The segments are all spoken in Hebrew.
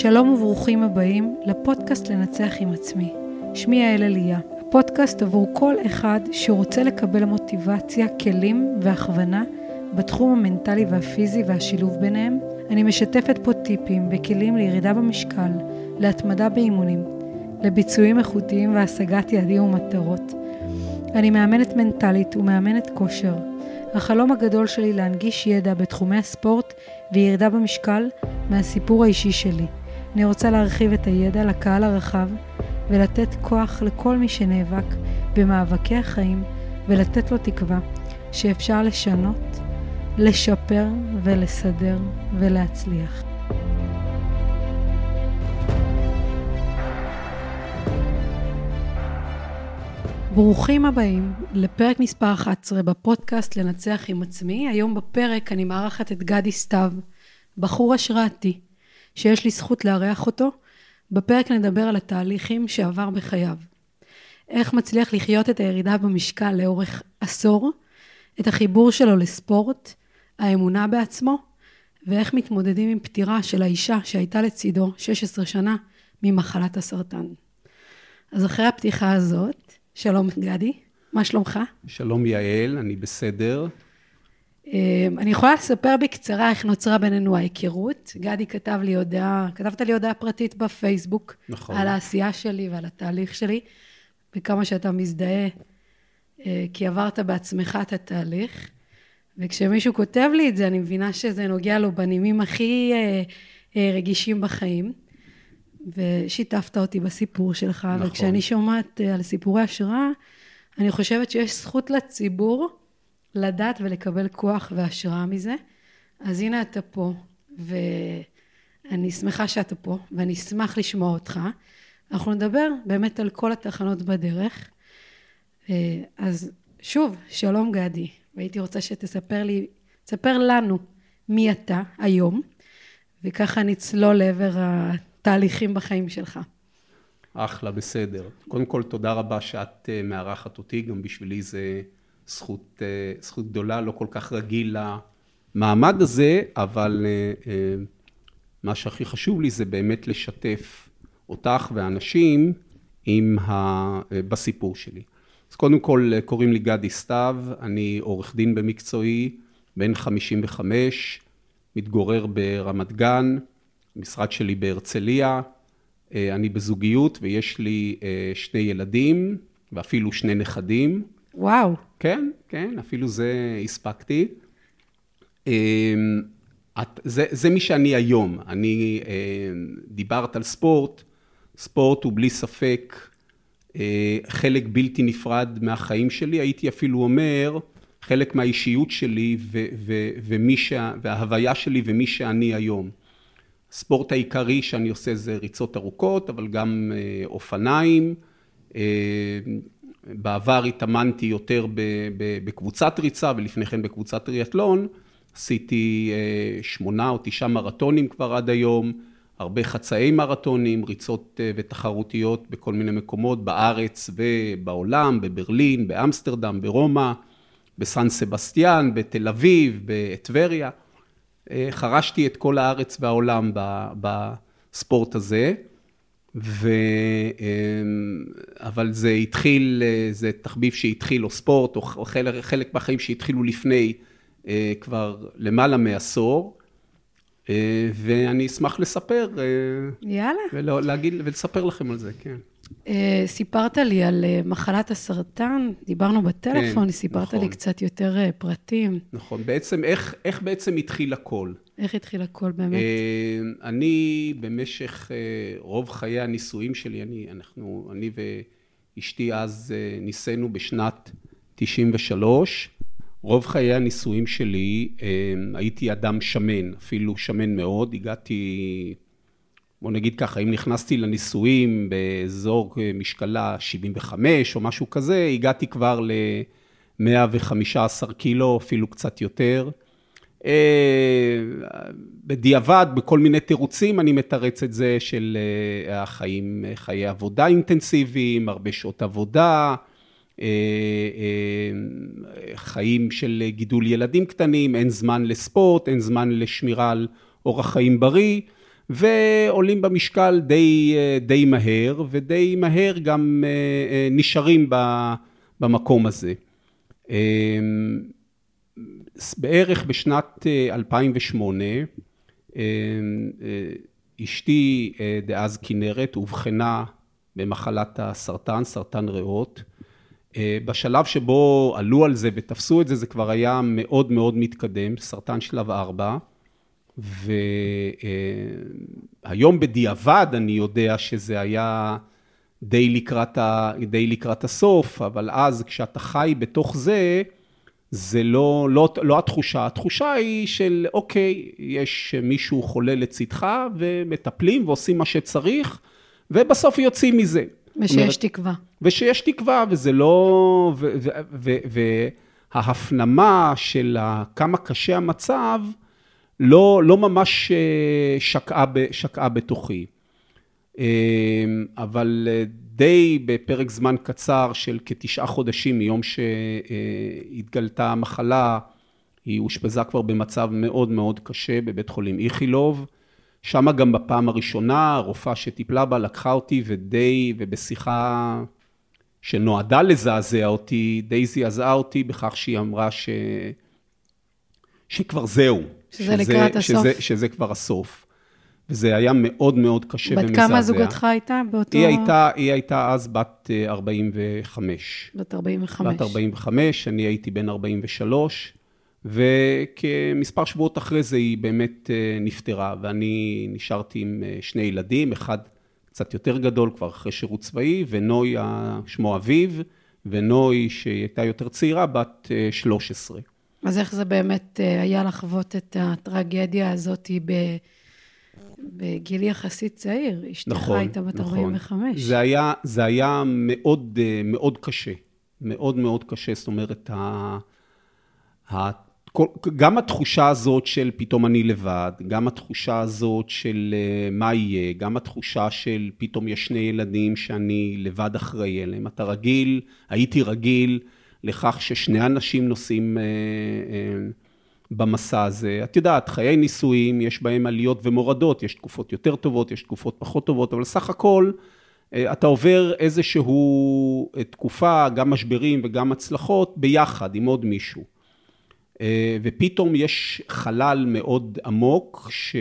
שלום וברוכים הבאים לפודקאסט לנצח עם עצמי. שמי יעל אליה, הפודקאסט עבור כל אחד שרוצה לקבל מוטיבציה, כלים והכוונה בתחום המנטלי והפיזי והשילוב ביניהם. אני משתפת פה טיפים וכלים לירידה במשקל, להתמדה באימונים, לביצועים איכותיים והשגת יעדים ומטרות. אני מאמנת מנטלית ומאמנת כושר. החלום הגדול שלי להנגיש ידע בתחומי הספורט וירידה במשקל מהסיפור האישי שלי. אני רוצה להרחיב את הידע לקהל הרחב ולתת כוח לכל מי שנאבק במאבקי החיים ולתת לו תקווה שאפשר לשנות, לשפר ולסדר ולהצליח. ברוכים הבאים לפרק מספר 11 בפודקאסט לנצח עם עצמי. היום בפרק אני מארחת את גדי סתיו, בחור השראתי, שיש לי זכות לארח אותו. בפרק נדבר על התהליכים שעבר בחייו. איך מצליח לחיות את הירידה במשקל לאורך עשור, את החיבור שלו לספורט, האמונה בעצמו, ואיך מתמודדים עם פטירה של האישה שהייתה לצידו 16 שנה ממחלת הסרטן. אז אחרי הפתיחה הזאת, שלום גדי, מה שלומך? שלום יעל, אני בסדר. אמ, אני יכולה לספר בקצרה איך נוצרה בינינו ההיכרות. גדי כתב לי הודעה, כתבת לי הודעה פרטית בפייסבוק. נכון. על העשייה שלי ועל התהליך שלי, וכמה שאתה מזדהה, אה, כי עברת בעצמך את התהליך. וכשמישהו כותב לי את זה, אני מבינה שזה נוגע לו בנימים הכי אה, אה, רגישים בחיים. ושיתפת אותי בסיפור שלך, נכון. וכשאני שומעת על סיפורי השראה, אני חושבת שיש זכות לציבור לדעת ולקבל כוח והשראה מזה. אז הנה אתה פה, ואני שמחה שאתה פה, ואני אשמח לשמוע אותך. אנחנו נדבר באמת על כל התחנות בדרך. אז שוב, שלום גדי, והייתי רוצה שתספר לי, תספר לנו מי אתה היום, וככה נצלול לעבר התהליכים בחיים שלך. אחלה, בסדר. קודם כל, תודה רבה שאת אה, מארחת אותי, גם בשבילי זה זכות, אה, זכות גדולה, לא כל כך רגיל למעמד הזה, אבל אה, מה שהכי חשוב לי זה באמת לשתף אותך ואנשים עם ה... בסיפור שלי. אז קודם כל, קוראים לי גדי סתיו, אני עורך דין במקצועי, בן 55, מתגורר ברמת גן, המשרד שלי בהרצליה, אני בזוגיות ויש לי שני ילדים ואפילו שני נכדים. וואו. כן, כן, אפילו זה הספקתי. זה, זה מי שאני היום. אני, דיברת על ספורט, ספורט הוא בלי ספק חלק בלתי נפרד מהחיים שלי, הייתי אפילו אומר, חלק מהאישיות שלי ו, ו, ומי שה, וההוויה שלי ומי שאני היום. הספורט העיקרי שאני עושה זה ריצות ארוכות, אבל גם אופניים. בעבר התאמנתי יותר בקבוצת ריצה ולפני כן בקבוצת טריאטלון. עשיתי שמונה או תשעה מרתונים כבר עד היום, הרבה חצאי מרתונים, ריצות ותחרותיות בכל מיני מקומות בארץ ובעולם, בברלין, באמסטרדם, ברומא, בסן סבסטיאן, בתל אביב, בטבריה. חרשתי את כל הארץ והעולם בספורט הזה, ו... אבל זה התחיל, זה תחביב שהתחיל, או ספורט, או חלק, חלק מהחיים שהתחילו לפני כבר למעלה מעשור, ואני אשמח לספר. יאללה. ולהגיד, ולספר לכם על זה, כן. סיפרת לי על מחלת הסרטן, דיברנו בטלפון, כן, סיפרת נכון. לי קצת יותר פרטים. נכון, בעצם איך, איך בעצם התחיל הכל? איך התחיל הכל באמת? אני במשך רוב חיי הנישואים שלי, אני, אנחנו, אני ואשתי אז ניסינו בשנת 93, רוב חיי הנישואים שלי הייתי אדם שמן, אפילו שמן מאוד, הגעתי בוא נגיד ככה, אם נכנסתי לניסויים באזור משקלה 75 או משהו כזה, הגעתי כבר ל-115 קילו, אפילו קצת יותר. בדיעבד, בכל מיני תירוצים, אני מתרץ את זה של החיים, חיי עבודה אינטנסיביים, הרבה שעות עבודה, חיים של גידול ילדים קטנים, אין זמן לספורט, אין זמן לשמירה על אורח חיים בריא. ועולים במשקל די, די מהר, ודי מהר גם נשארים במקום הזה. בערך בשנת 2008, אשתי דאז כנרת אובחנה במחלת הסרטן, סרטן ריאות. בשלב שבו עלו על זה ותפסו את זה, זה כבר היה מאוד מאוד מתקדם, סרטן שלב 4. והיום בדיעבד אני יודע שזה היה די לקראת, ה, די לקראת הסוף, אבל אז כשאתה חי בתוך זה, זה לא, לא, לא התחושה, התחושה היא של אוקיי, יש מישהו חולה לצדך ומטפלים ועושים מה שצריך, ובסוף יוצאים מזה. ושיש אומרת, תקווה. ושיש תקווה, וזה לא... וההפנמה של כמה קשה המצב, לא, לא ממש אה, שקעה, שקעה בתוכי. אה, אבל אה, די בפרק זמן קצר של כתשעה חודשים מיום שהתגלתה המחלה, היא אושפזה כבר במצב מאוד מאוד קשה בבית חולים איכילוב. שם גם בפעם הראשונה, הרופאה שטיפלה בה לקחה אותי ודי, ובשיחה שנועדה לזעזע אותי, די זעזעה אותי בכך שהיא אמרה ש... שכבר זהו. שזה, שזה לקראת הסוף. שזה, שזה כבר הסוף. וזה היה מאוד מאוד קשה ומזעזע. בת כמה זוגתך הייתה באותו... היא הייתה, היא הייתה אז בת 45. בת 45. בת 45, אני הייתי בן 43, וכמספר שבועות אחרי זה היא באמת אה, נפטרה, ואני נשארתי עם אה, שני ילדים, אחד קצת יותר גדול, כבר אחרי שירות צבאי, ונוי, שמו אביב, ונוי, שהיא הייתה יותר צעירה, בת 13. אה, אז איך זה באמת היה לחוות את הטרגדיה הזאת ב... בגיל יחסית צעיר, אשתך נכון, הייתה בת נכון. 45. זה היה, זה היה מאוד, מאוד קשה, מאוד מאוד קשה, זאת אומרת, ה, ה, גם התחושה הזאת של פתאום אני לבד, גם התחושה הזאת של אה, מה יהיה, גם התחושה של פתאום יש שני ילדים שאני לבד אחראי אליהם. אתה רגיל, הייתי רגיל לכך ששני אנשים נוסעים אה, אה, במסע הזה. את יודעת, חיי נישואים, יש בהם עליות ומורדות, יש תקופות יותר טובות, יש תקופות פחות טובות, אבל סך הכל אתה עובר איזשהו תקופה, גם משברים וגם הצלחות, ביחד עם עוד מישהו. אה, ופתאום יש חלל מאוד עמוק, ש,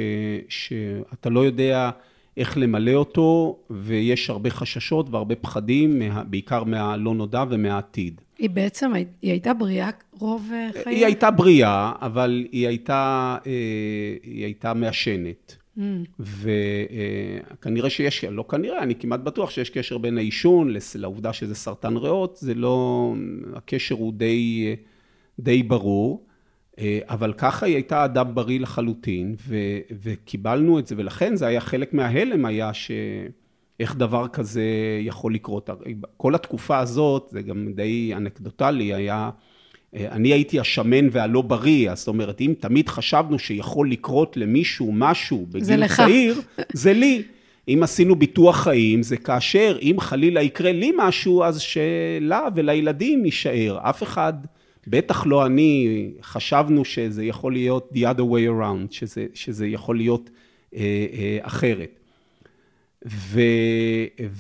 שאתה לא יודע איך למלא אותו, ויש הרבה חששות והרבה פחדים, בעיקר מהלא נודע ומהעתיד. היא בעצם, היא הייתה בריאה רוב אה, חייה? היא הייתה בריאה, אבל היא הייתה, אה, היא הייתה מעשנת. Mm. וכנראה שיש, לא כנראה, אני כמעט בטוח שיש קשר בין העישון לעובדה שזה סרטן ריאות, זה לא, הקשר הוא די, די ברור. אה, אבל ככה היא הייתה אדם בריא לחלוטין, ו, וקיבלנו את זה, ולכן זה היה חלק מההלם היה שאיך דבר כזה יכול לקרות. כל התקופה הזאת, זה גם די אנקדוטלי, היה, אה, אני הייתי השמן והלא בריא, זאת אומרת, אם תמיד חשבנו שיכול לקרות למישהו משהו בגיל צעיר, זה לי. אם עשינו ביטוח חיים, זה כאשר אם חלילה יקרה לי משהו, אז שלה ולילדים יישאר. אף אחד בטח לא אני, חשבנו שזה יכול להיות the other way around, שזה, שזה יכול להיות אה, אה, אחרת. ו,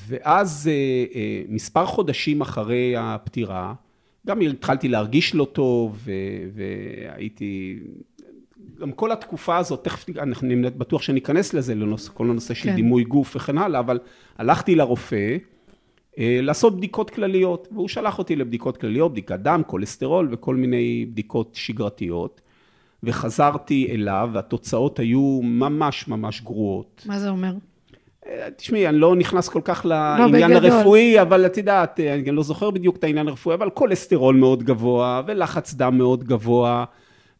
ואז אה, אה, מספר חודשים אחרי הפטירה, גם התחלתי להרגיש לא טוב, ו, והייתי, גם כל התקופה הזאת, תכף, אני בטוח שניכנס לזה, לנושא, כל הנושא של כן. דימוי גוף וכן הלאה, אבל הלכתי לרופא, אה, לעשות בדיקות כלליות, והוא שלח אותי לבדיקות כלליות, בדיקת דם, כולסטרול וכל מיני בדיקות שגרתיות. וחזרתי אליו, והתוצאות היו ממש ממש גרועות. מה זה אומר? תשמעי, אני לא נכנס כל כך לעניין לא, הרפואי, אבל את יודעת, אני לא זוכר בדיוק את העניין הרפואי, אבל כולסטרול מאוד גבוה, ולחץ דם מאוד גבוה,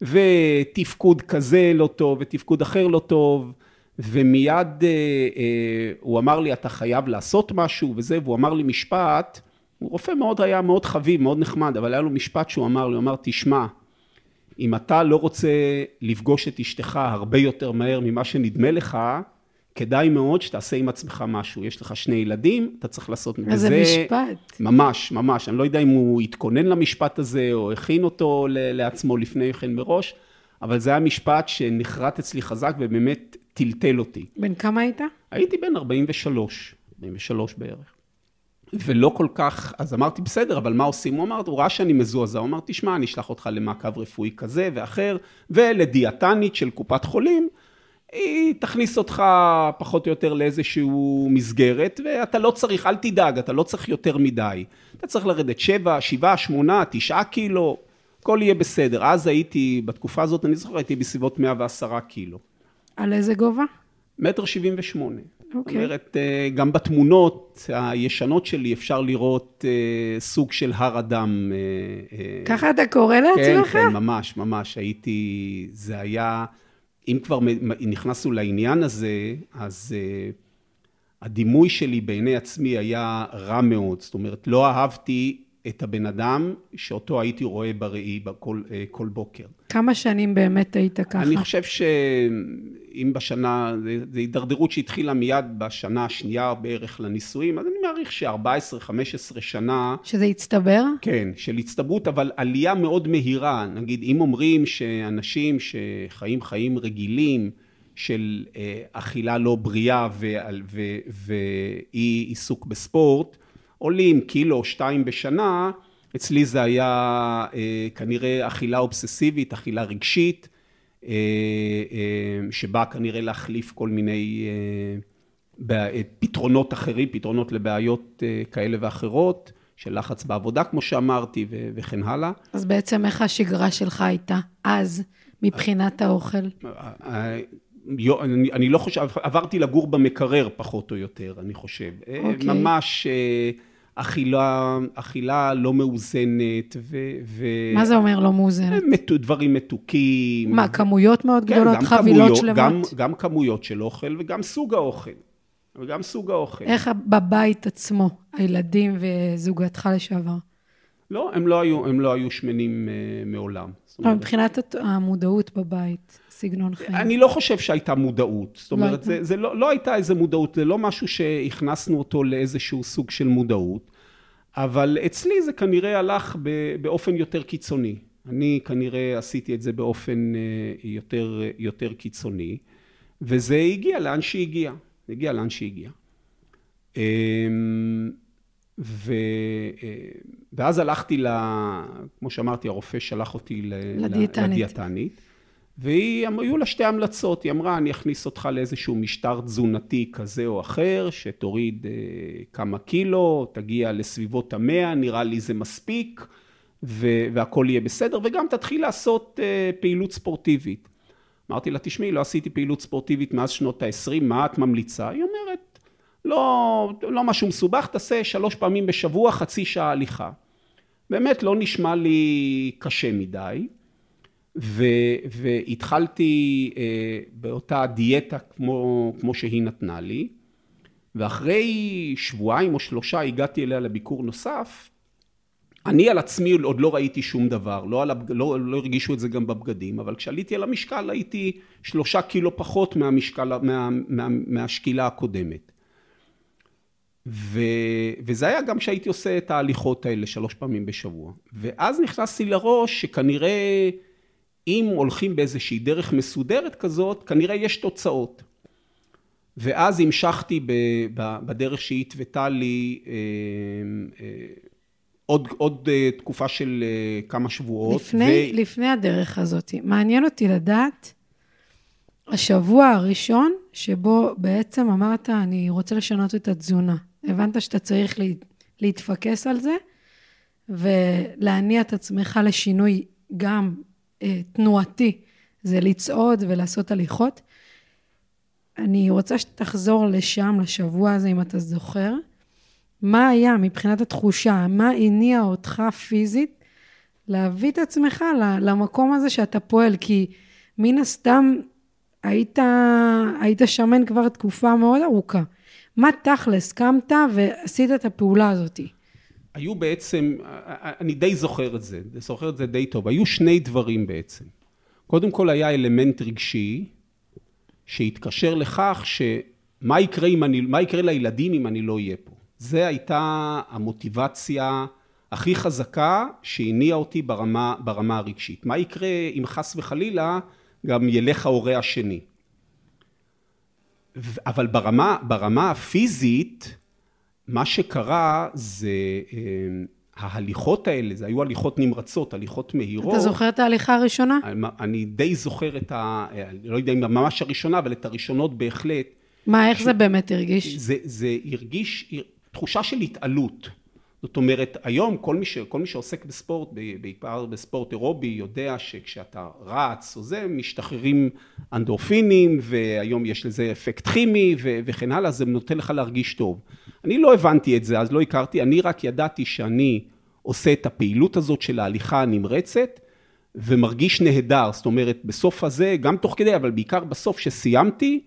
ותפקוד כזה לא טוב, ותפקוד אחר לא טוב. ומיד אה, אה, הוא אמר לי, אתה חייב לעשות משהו וזה, והוא אמר לי משפט, הוא רופא מאוד, היה מאוד חביב, מאוד נחמד, אבל היה לו משפט שהוא אמר לי, הוא אמר, תשמע, אם אתה לא רוצה לפגוש את אשתך הרבה יותר מהר ממה שנדמה לך, כדאי מאוד שתעשה עם עצמך משהו. יש לך שני ילדים, אתה צריך לעשות... איזה משפט. ממש, ממש. אני לא יודע אם הוא התכונן למשפט הזה, או הכין אותו לעצמו לפני כן מראש, אבל זה היה משפט שנחרט אצלי חזק ובאמת טלטל אותי. בן כמה היית? הייתי בן 43, 43 בערך. ולא כל כך, אז אמרתי, בסדר, אבל מה עושים? הוא אמר, הוא ראה שאני מזועזע, הוא אמר, תשמע, אני אשלח אותך למעקב רפואי כזה ואחר, ולדיאטנית של קופת חולים, היא תכניס אותך פחות או יותר לאיזשהו מסגרת, ואתה לא צריך, אל תדאג, אתה לא צריך יותר מדי. אתה צריך לרדת 7, 7, 8, 9 קילו, הכל יהיה בסדר. אז הייתי, בתקופה הזאת, אני זוכר, הייתי בסביבות 110 קילו. על איזה גובה? מטר שבעים ושמונה. אוקיי. זאת אומרת, אה, גם בתמונות הישנות שלי אפשר לראות אה, סוג של הר אדם. אה, ככה אתה קורא כן, לעצמך? כן, ממש, ממש. הייתי, זה היה, אם כבר נכנסנו לעניין הזה, אז אה, הדימוי שלי בעיני עצמי היה רע מאוד. זאת אומרת, לא אהבתי את הבן אדם שאותו הייתי רואה בראי בכל, אה, כל בוקר. כמה שנים באמת היית ככה? אני חושב שאם בשנה, זו הידרדרות שהתחילה מיד בשנה השנייה בערך לנישואים, אז אני מעריך ש-14-15 שנה, שזה הצטבר? כן, של הצטברות, אבל עלייה מאוד מהירה. נגיד, אם אומרים שאנשים שחיים חיים רגילים, של אה, אכילה לא בריאה ואי עיסוק בספורט, עולים קילו או שתיים בשנה, אצלי זה היה אה, כנראה אכילה אובססיבית, אכילה רגשית, אה, אה, שבאה כנראה להחליף כל מיני אה, בע- פתרונות אחרים, פתרונות לבעיות אה, כאלה ואחרות, של לחץ בעבודה, כמו שאמרתי, ו- וכן הלאה. אז בעצם איך השגרה שלך הייתה אז, מבחינת האוכל? אה, אני, אני לא חושב, עברתי לגור במקרר פחות או יותר, אני חושב. אה, אוקיי. ממש אה, אכילה, אכילה לא מאוזנת, ו... ו... מה זה אומר לא מאוזנת? מת, דברים מתוקים. מה, כמויות מאוד כן, גדולות, גם חבילות כמויות, שלמות? גם, גם כמויות של אוכל וגם סוג האוכל. וגם סוג האוכל. איך בבית עצמו, הילדים וזוגתך לשעבר? לא, הם לא היו, הם לא היו שמנים אה, מעולם. אבל מבחינת המודעות בבית, סגנון חיים. אני לא חושב שהייתה מודעות. זאת לא אומרת, הייתה. זה, זה לא, לא הייתה איזה מודעות, זה לא משהו שהכנסנו אותו לאיזשהו סוג של מודעות, אבל אצלי זה כנראה הלך באופן יותר קיצוני. אני כנראה עשיתי את זה באופן אה, יותר, יותר קיצוני, וזה הגיע לאן שהגיע. הגיע לאן שהגיע. ו... אה, ואז הלכתי, ל... כמו שאמרתי, הרופא שלח אותי ל... לדיאטנית. לדיאטנית, והיו לה שתי המלצות, היא אמרה, אני אכניס אותך לאיזשהו משטר תזונתי כזה או אחר, שתוריד אה, כמה קילו, תגיע לסביבות המאה, נראה לי זה מספיק, ו... והכל יהיה בסדר, וגם תתחיל לעשות אה, פעילות ספורטיבית. אמרתי לה, תשמעי, לא עשיתי פעילות ספורטיבית מאז שנות ה-20, מה את ממליצה? היא אומרת, לא, לא משהו מסובך, תעשה שלוש פעמים בשבוע, חצי שעה הליכה. באמת לא נשמע לי קשה מדי, ו, והתחלתי אה, באותה דיאטה כמו, כמו שהיא נתנה לי, ואחרי שבועיים או שלושה הגעתי אליה לביקור נוסף, אני על עצמי עוד לא ראיתי שום דבר, לא, על. לא, לא הרגישו את זה גם בבגדים, אבל כשעליתי על המשקל הייתי שלושה קילו פחות מהמשקל, מה, מה, מהשקילה הקודמת. ו... וזה היה גם כשהייתי עושה את ההליכות האלה שלוש פעמים בשבוע. ואז נכנסתי לראש שכנראה אם הולכים באיזושהי דרך מסודרת כזאת, כנראה יש תוצאות. ואז המשכתי ב... ב... בדרך שהיא התוותה לי אה, אה, עוד, עוד אה, תקופה של אה, כמה שבועות. לפני, ו... לפני הדרך הזאת, מעניין אותי לדעת, השבוע הראשון שבו בעצם אמרת, אני רוצה לשנות את התזונה. הבנת שאתה צריך לה, להתפקס על זה, ולהניע את עצמך לשינוי גם אה, תנועתי, זה לצעוד ולעשות הליכות. אני רוצה שתחזור לשם, לשבוע הזה, אם אתה זוכר. מה היה מבחינת התחושה? מה הניע אותך פיזית להביא את עצמך למקום הזה שאתה פועל? כי מן הסתם היית, היית שמן כבר תקופה מאוד ארוכה. מה תכלס, קמת ועשית את הפעולה הזאת? היו בעצם, אני די זוכר את זה, זוכר את זה די טוב, היו שני דברים בעצם. קודם כל היה אלמנט רגשי, שהתקשר לכך שמה יקרה, אני, מה יקרה לילדים אם אני לא אהיה פה. זה הייתה המוטיבציה הכי חזקה שהניעה אותי ברמה, ברמה הרגשית. מה יקרה אם חס וחלילה גם ילך ההורה השני? אבל ברמה, ברמה הפיזית, מה שקרה זה אה, ההליכות האלה, זה היו הליכות נמרצות, הליכות מהירות. אתה זוכר את ההליכה הראשונה? אני, אני די זוכר את ה... אני לא יודע אם ממש הראשונה, אבל את הראשונות בהחלט. מה, איך ש... זה באמת הרגיש? זה, זה הרגיש תחושה של התעלות. זאת אומרת, היום כל מי, ש, כל מי שעוסק בספורט, בעיקר בספורט אירובי, יודע שכשאתה רץ או זה, משתחררים אנדורפינים, והיום יש לזה אפקט כימי ו, וכן הלאה, זה נותן לך להרגיש טוב. אני לא הבנתי את זה, אז לא הכרתי, אני רק ידעתי שאני עושה את הפעילות הזאת של ההליכה הנמרצת, ומרגיש נהדר, זאת אומרת, בסוף הזה, גם תוך כדי, אבל בעיקר בסוף שסיימתי,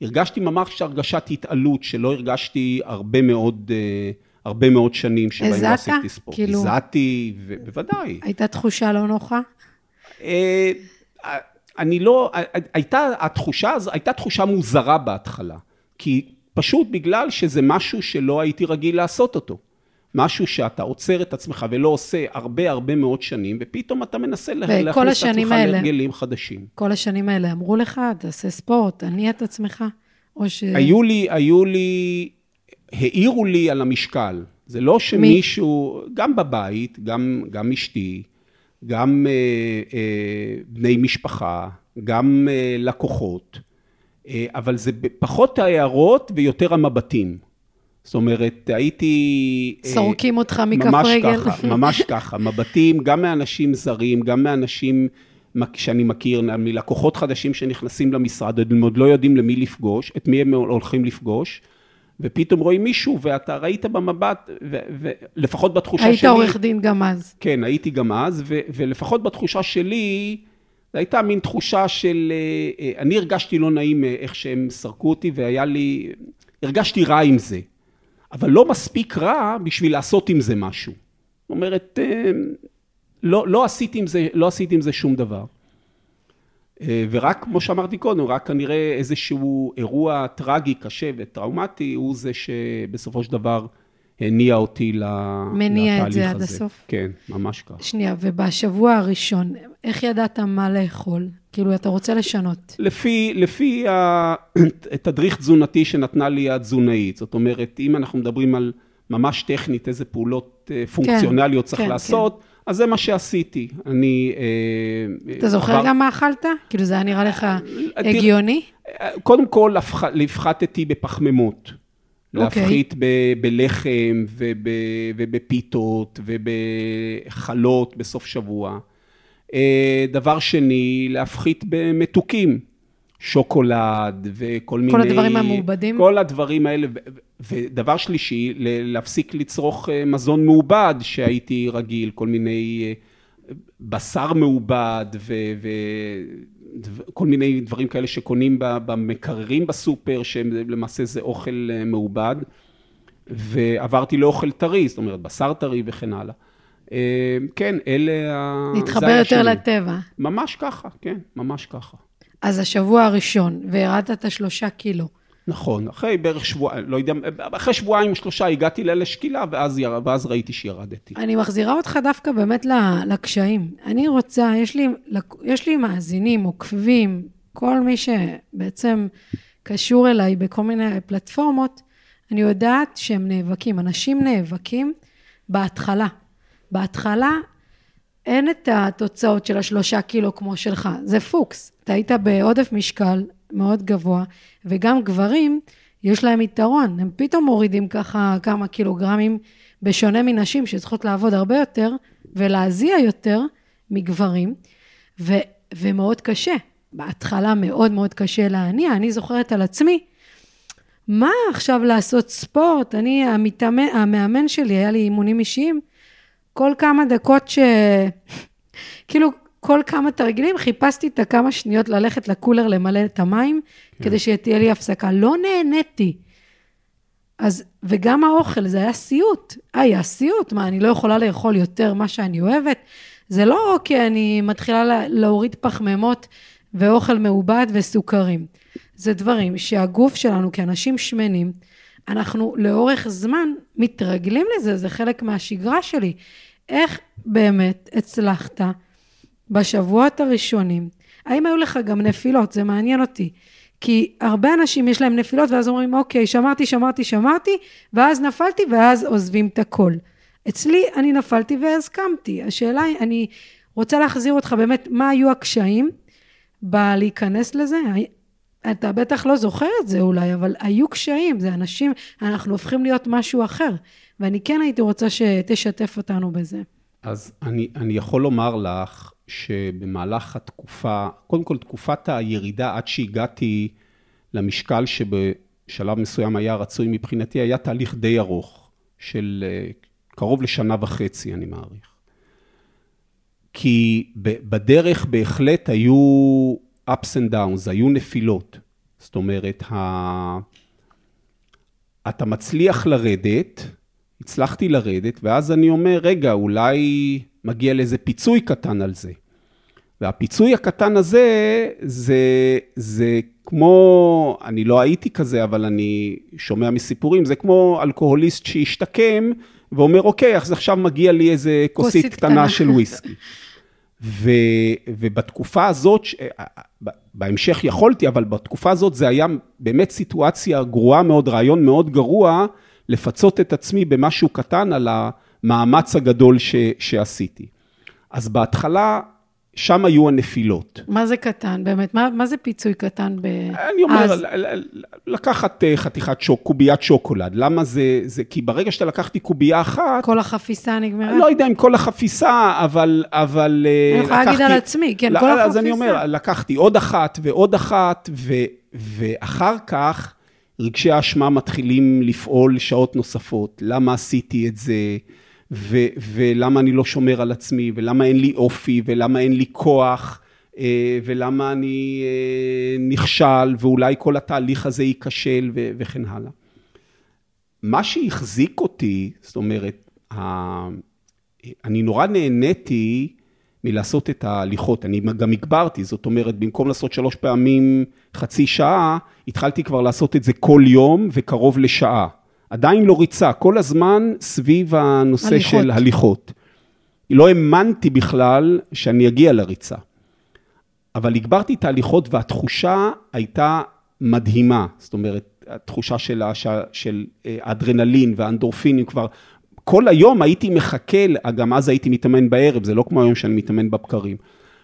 הרגשתי ממש הרגשת התעלות שלא הרגשתי הרבה מאוד... Uh, הרבה מאוד שנים שבהם לא עשיתי ספורט. כאילו... הזעתי, בוודאי. הייתה תחושה לא נוחה? אה, אני לא, הייתה התחושה, הייתה תחושה מוזרה בהתחלה. כי פשוט בגלל שזה משהו שלא הייתי רגיל לעשות אותו. משהו שאתה עוצר את עצמך ולא עושה הרבה הרבה מאוד שנים, ופתאום אתה מנסה להכניס את עצמך להרגלים חדשים. כל השנים האלה אמרו לך, תעשה ספורט, תניע את עצמך, או ש... היו לי, היו לי העירו לי על המשקל. זה לא שמישהו, מי? גם בבית, גם, גם אשתי, גם אה, אה, בני משפחה, גם אה, לקוחות, אה, אבל זה פחות ההערות ויותר המבטים. זאת אומרת, הייתי... אה, סורקים אה, אותך מכף ממש רגל. ממש ככה, ממש ככה. מבטים גם מאנשים זרים, גם מאנשים שאני מכיר, מלקוחות חדשים שנכנסים למשרד, הם עוד לא יודעים למי לפגוש, את מי הם הולכים לפגוש. ופתאום רואים מישהו, ואתה ראית במבט, ולפחות בתחושה היית שלי... היית עורך דין גם אז. כן, הייתי גם אז, ו, ולפחות בתחושה שלי, זו הייתה מין תחושה של... אה, אה, אני הרגשתי לא נעים אה, איך שהם סרקו אותי, והיה לי... הרגשתי רע עם זה. אבל לא מספיק רע בשביל לעשות עם זה משהו. זאת אומרת, לא, לא, עשיתי עם זה, לא עשיתי עם זה שום דבר. אה, ורק, כמו שאמרתי קודם, רק כנראה איזשהו אירוע טרגי, קשה וטראומטי, הוא זה שבסופו של דבר הניע אותי לתהליך הזה. מניע את זה עד הסוף? כן, ממש ככה. שנייה, ובשבוע הראשון, איך ידעת מה לאכול? כאילו, אתה רוצה לשנות. לפי, לפי התדריך תזונתי שנתנה לי התזונאית, זאת אומרת, אם אנחנו מדברים על ממש טכנית, איזה פעולות אה, כן, פונקציונליות כן, צריך כן, לעשות, כן. אז זה מה שעשיתי. אני... אה, אתה זוכר. גם מה אכלת? כאילו זה היה נראה לך אה, הגיוני? קודם כל, הפחתתי בפחמימות. Okay. אוקיי. להפחית ב- בלחם וב- ובפיתות ובחלות בסוף שבוע. אה, דבר שני, להפחית במתוקים. שוקולד וכל מיני... כל הדברים המעובדים? כל הדברים האלה. ודבר שלישי, להפסיק לצרוך אה, מזון מעובד שהייתי רגיל, כל מיני אה, בשר מעובד וכל מיני דברים כאלה שקונים במקררים בסופר, שהם למעשה זה אוכל אה, מעובד. ועברתי לאוכל טרי, זאת אומרת, בשר טרי וכן הלאה. כן, אלה ה... להתחבר יותר לטבע. ממש ככה, כן, ממש ככה. אז השבוע הראשון, וירדת את השלושה קילו. נכון, אחרי בערך שבועיים, לא יודע, אחרי שבועיים שלושה הגעתי לשקילה, ואז, יר, ואז ראיתי שירדתי. אני מחזירה אותך דווקא באמת לקשיים. אני רוצה, יש לי, יש לי מאזינים, עוקבים, כל מי שבעצם קשור אליי בכל מיני פלטפורמות, אני יודעת שהם נאבקים, אנשים נאבקים בהתחלה. בהתחלה אין את התוצאות של השלושה קילו כמו שלך, זה פוקס. אתה היית בעודף משקל מאוד גבוה, וגם גברים, יש להם יתרון, הם פתאום מורידים ככה כמה קילוגרמים, בשונה מנשים שצריכות לעבוד הרבה יותר ולהזיע יותר מגברים, ו, ומאוד קשה. בהתחלה מאוד מאוד קשה להניע, אני זוכרת על עצמי, מה עכשיו לעשות ספורט? אני, המתאמן, המאמן שלי, היה לי אימונים אישיים, כל כמה דקות ש... כאילו, כל כמה תרגילים חיפשתי את הכמה שניות ללכת לקולר למלא את המים, כן. כדי שתהיה לי הפסקה. לא נהניתי. אז, וגם האוכל, זה היה סיוט. היה סיוט, מה, אני לא יכולה לאכול יותר מה שאני אוהבת? זה לא כי אני מתחילה להוריד פחמימות ואוכל מעובד וסוכרים. זה דברים שהגוף שלנו כאנשים שמנים, אנחנו לאורך זמן מתרגלים לזה, זה חלק מהשגרה שלי. איך באמת הצלחת בשבועות הראשונים, האם היו לך גם נפילות? זה מעניין אותי. כי הרבה אנשים יש להם נפילות ואז אומרים, אוקיי, שמרתי, שמרתי, שמרתי, ואז נפלתי ואז עוזבים את הכל. אצלי אני נפלתי ואז קמתי. השאלה היא, אני רוצה להחזיר אותך באמת, מה היו הקשיים בלהיכנס לזה? אתה בטח לא זוכר את זה אולי, אבל היו קשיים, זה אנשים, אנחנו הופכים להיות משהו אחר. ואני כן הייתי רוצה שתשתף אותנו בזה. אז אני, אני יכול לומר לך שבמהלך התקופה, קודם כל תקופת הירידה עד שהגעתי למשקל שבשלב מסוים היה רצוי מבחינתי, היה תהליך די ארוך, של אה, קרוב לשנה וחצי, אני מעריך. כי בדרך בהחלט היו ups and downs, היו נפילות. זאת אומרת, ה... אתה מצליח לרדת, הצלחתי לרדת, ואז אני אומר, רגע, אולי מגיע לאיזה פיצוי קטן על זה. והפיצוי הקטן הזה, זה, זה כמו, אני לא הייתי כזה, אבל אני שומע מסיפורים, זה כמו אלכוהוליסט שהשתקם, ואומר, אוקיי, אז עכשיו מגיע לי איזה כוסית, כוסית קטנה, קטנה של וויסקי. ו, ובתקופה הזאת, בהמשך יכולתי, אבל בתקופה הזאת זה היה באמת סיטואציה גרועה מאוד, רעיון מאוד גרוע, לפצות את עצמי במשהו קטן על המאמץ הגדול ש, שעשיתי. אז בהתחלה, שם היו הנפילות. מה זה קטן באמת? מה, מה זה פיצוי קטן ב... אני אומר, אז... לקחת אה, חתיכת שוק, קוביית שוקולד. למה זה, זה... כי ברגע שאתה לקחתי קובייה אחת... כל החפיסה נגמרה? לא יודע אם כל החפיסה, אבל... אבל אה, אני יכולה להגיד על עצמי, כן, לא, כל החפיסה. אז אני אומר, לקחתי עוד אחת ועוד אחת, ו, ואחר כך רגשי האשמה מתחילים לפעול שעות נוספות. למה עשיתי את זה? ו- ולמה אני לא שומר על עצמי, ולמה אין לי אופי, ולמה אין לי כוח, אה, ולמה אני אה, נכשל, ואולי כל התהליך הזה ייכשל, ו- וכן הלאה. מה שהחזיק אותי, זאת אומרת, אני נורא נהניתי מלעשות את ההליכות, אני גם הגברתי, זאת אומרת, במקום לעשות שלוש פעמים חצי שעה, התחלתי כבר לעשות את זה כל יום וקרוב לשעה. עדיין לא ריצה, כל הזמן סביב הנושא הליכות. של הליכות. לא האמנתי בכלל שאני אגיע לריצה. אבל הגברתי את ההליכות והתחושה הייתה מדהימה. זאת אומרת, התחושה של, הש... של אה, אדרנלין והאנדורפינים כבר, כל היום הייתי מחכה, גם אז הייתי מתאמן בערב, זה לא כמו היום שאני מתאמן בבקרים.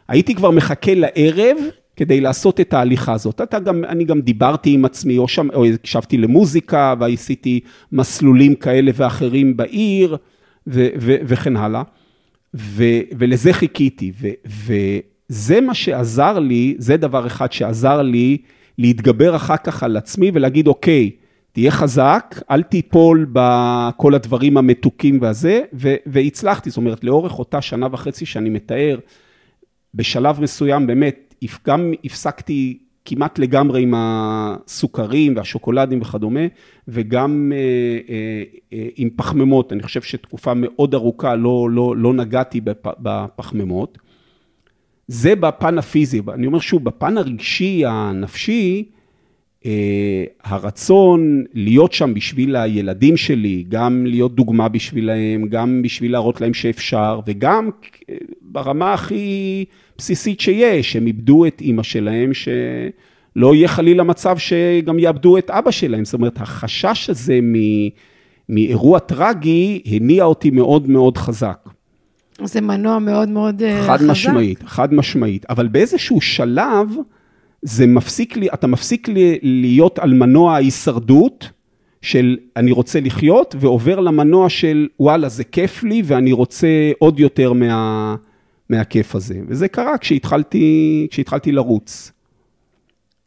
הייתי כבר מחכה לערב כדי לעשות את ההליכה הזאת. אתה גם, אני גם דיברתי עם עצמי, או, שם, או הקשבתי למוזיקה, ועשיתי מסלולים כאלה ואחרים בעיר, ו, ו, וכן הלאה. ו, ולזה חיכיתי, ו, וזה מה שעזר לי, זה דבר אחד שעזר לי להתגבר אחר כך על עצמי ולהגיד, אוקיי, תהיה חזק, אל תיפול בכל הדברים המתוקים והזה, ו, והצלחתי. זאת אומרת, לאורך אותה שנה וחצי שאני מתאר, בשלב מסוים באמת גם הפסקתי כמעט לגמרי עם הסוכרים והשוקולדים וכדומה, וגם אה, אה, אה, עם פחמימות. אני חושב שתקופה מאוד ארוכה לא, לא, לא נגעתי בפחמימות. זה בפן הפיזי. אני אומר שוב, בפן הרגשי, הנפשי, הרצון להיות שם בשביל הילדים שלי, גם להיות דוגמה בשבילהם, גם בשביל להראות להם שאפשר, וגם ברמה הכי בסיסית שיש, הם איבדו את אימא שלהם, שלא יהיה חלילה מצב שגם יאבדו את אבא שלהם. זאת אומרת, החשש הזה מאירוע טרגי הניע אותי מאוד מאוד חזק. זה מנוע מאוד מאוד אה, חד חזק. חד משמעית, חד משמעית. אבל באיזשהו שלב, זה מפסיק לי, אתה מפסיק לי להיות על מנוע ההישרדות של אני רוצה לחיות, ועובר למנוע של וואלה, זה כיף לי ואני רוצה עוד יותר מה... מהכיף הזה. וזה קרה כשהתחלתי, כשהתחלתי לרוץ.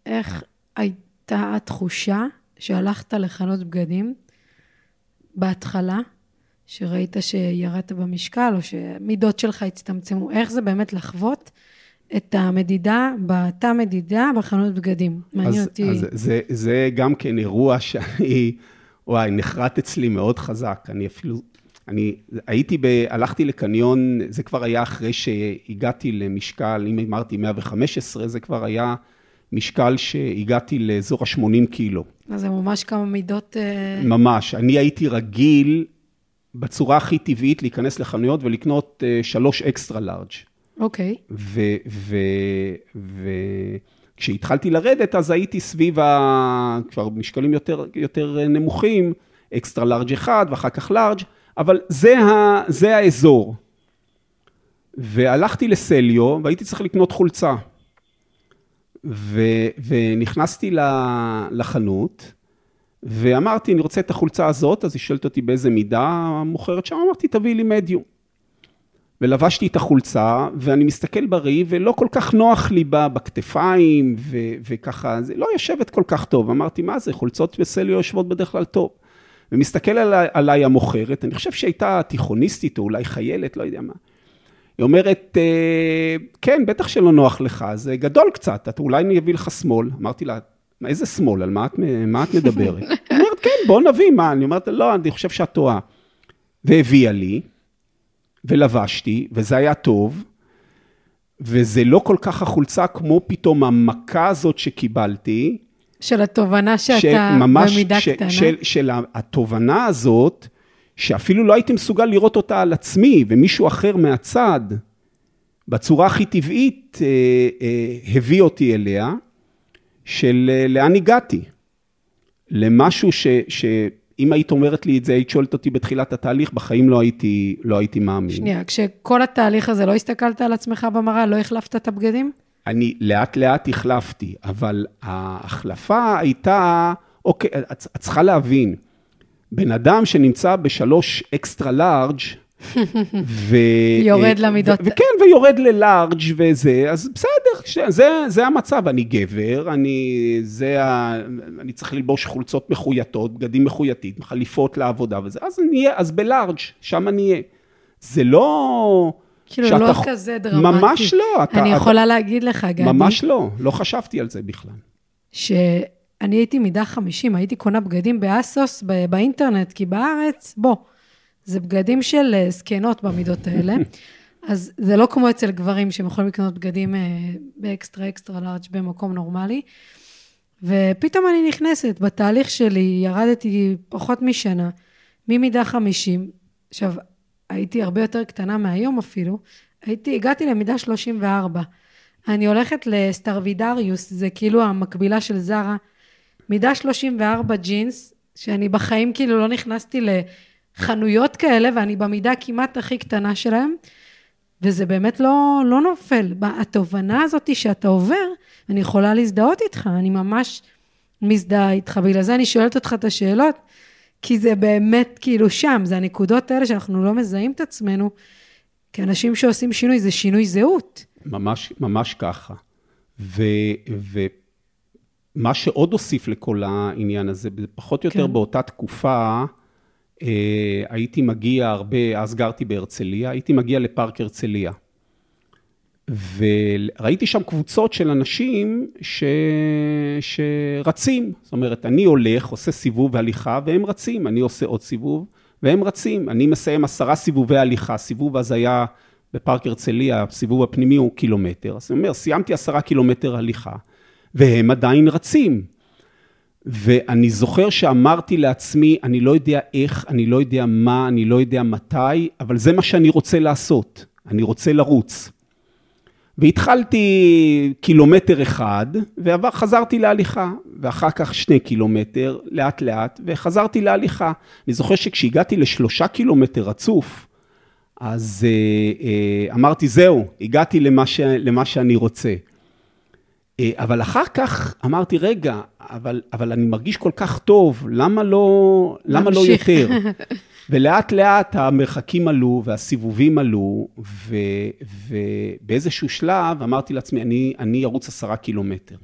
איך הייתה התחושה שהלכת לחנות בגדים בהתחלה, שראית שירדת במשקל, או שמידות שלך הצטמצמו? איך זה באמת לחוות את המדידה, בתא מדידה בחנות בגדים? מעניין אז, אותי. אז זה, זה גם כן אירוע שאני, וואי, נחרט אצלי מאוד חזק. אני אפילו אני הייתי, ב, הלכתי לקניון, זה כבר היה אחרי שהגעתי למשקל, אם אמרתי 115, זה כבר היה משקל שהגעתי לאזור ה-80 קילו. אז זה ממש כמה מידות... אה, ממש. אני הייתי רגיל בצורה הכי טבעית להיכנס לחנויות ולקנות אה, שלוש אקסטרה לארג'. אוקיי. וכשהתחלתי לרדת, אז הייתי סביב ה... כבר משקלים יותר, יותר נמוכים, אקסטרה לארג' אחד ואחר כך לארג', אבל זה, ה... זה האזור. והלכתי לסליו והייתי צריך לקנות חולצה. ו... ונכנסתי לחנות, ואמרתי, אני רוצה את החולצה הזאת, אז היא שואלת אותי באיזה מידה המוכרת שם, אמרתי, תביאי לי מדיום. ולבשתי את החולצה, ואני מסתכל בראי, ולא כל כך נוח לי בה בכתפיים, ו- וככה, זה לא יושבת כל כך טוב. אמרתי, מה זה, חולצות בסליו יושבות בדרך כלל טוב. ומסתכל עליי, עליי המוכרת, אני חושב שהייתה תיכוניסטית, או אולי חיילת, לא יודע מה. היא אומרת, אה, כן, בטח שלא נוח לך, זה גדול קצת, אתה, אולי אני אביא לך שמאל. אמרתי לה, איזה שמאל, על מה את, מה את מדברת? היא אומרת, כן, בוא נביא, מה? אני אומרת, לא, אני חושב שאת טועה. והביאה לי, ולבשתי, וזה היה טוב, וזה לא כל כך החולצה כמו פתאום המכה הזאת שקיבלתי. של התובנה שאתה ממש, במידה ש, קטנה. של, של התובנה הזאת, שאפילו לא הייתי מסוגל לראות אותה על עצמי, ומישהו אחר מהצד, בצורה הכי טבעית, אה, אה, הביא אותי אליה, של אה, לאן הגעתי. למשהו ש... ש אם היית אומרת לי את זה, היית שואלת אותי בתחילת התהליך, בחיים לא הייתי, לא הייתי מאמין. שנייה, כשכל התהליך הזה, לא הסתכלת על עצמך במראה, לא החלפת את הבגדים? אני לאט לאט החלפתי, אבל ההחלפה הייתה, אוקיי, את צריכה להבין, בן אדם שנמצא בשלוש אקסטרה לארג' ו... יורד למידות. וכן, ויורד ללארג' וזה, אז בסדר, זה, זה המצב, אני גבר, אני, זה ה... אני צריך ללבוש חולצות מחויטות, בגדים מחויטים, חליפות לעבודה וזה, אז אני אז בלארג', שם אני אהיה. זה לא... כאילו, שאתה... לא כזה דרמטי. ממש לא. אתה, אני יכולה אתה... להגיד לך, גדי. ממש לא, לא חשבתי על זה בכלל. שאני הייתי מידה 50, הייתי קונה בגדים באסוס באינטרנט, כי בארץ, בוא. זה בגדים של אה, זקנות במידות האלה. אז זה לא כמו אצל גברים שהם יכולים לקנות בגדים אה, ב extra extra large במקום נורמלי. ופתאום אני נכנסת, בתהליך שלי ירדתי פחות משנה, ממידה 50, עכשיו, הייתי הרבה יותר קטנה מהיום אפילו, הייתי, הגעתי למידה 34. אני הולכת לסטרווידריוס, זה כאילו המקבילה של זרה, מידה 34 ג'ינס, שאני בחיים כאילו לא נכנסתי חנויות כאלה, ואני במידה כמעט הכי קטנה שלהם, וזה באמת לא, לא נופל. התובנה הזאת שאתה עובר, אני יכולה להזדהות איתך, אני ממש מזדהה איתך, בגלל זה אני שואלת אותך את השאלות, כי זה באמת כאילו שם, זה הנקודות האלה שאנחנו לא מזהים את עצמנו, כאנשים שעושים שינוי, זה שינוי זהות. ממש, ממש ככה. ו, ומה שעוד הוסיף לכל העניין הזה, פחות או יותר כן. באותה תקופה, אה, הייתי מגיע הרבה, אז גרתי בהרצליה, הייתי מגיע לפארק הרצליה. וראיתי שם קבוצות של אנשים ש... שרצים. זאת אומרת, אני הולך, עושה סיבוב והליכה, והם רצים. אני עושה עוד סיבוב, והם רצים. אני מסיים עשרה סיבובי הליכה. סיבוב אז היה בפארק הרצליה, הסיבוב הפנימי הוא קילומטר. אז אני אומר, סיימתי עשרה קילומטר הליכה, והם עדיין רצים. ואני זוכר שאמרתי לעצמי, אני לא יודע איך, אני לא יודע מה, אני לא יודע מתי, אבל זה מה שאני רוצה לעשות, אני רוצה לרוץ. והתחלתי קילומטר אחד, וחזרתי להליכה, ואחר כך שני קילומטר, לאט לאט, וחזרתי להליכה. אני זוכר שכשהגעתי לשלושה קילומטר רצוף, אז אה, אה, אמרתי, זהו, הגעתי למה, ש, למה שאני רוצה. אה, אבל אחר כך אמרתי, רגע, אבל, אבל אני מרגיש כל כך טוב, למה לא, למה לא יותר? ולאט לאט המרחקים עלו והסיבובים עלו, ו, ובאיזשהו שלב אמרתי לעצמי, אני, אני ארוץ עשרה קילומטר.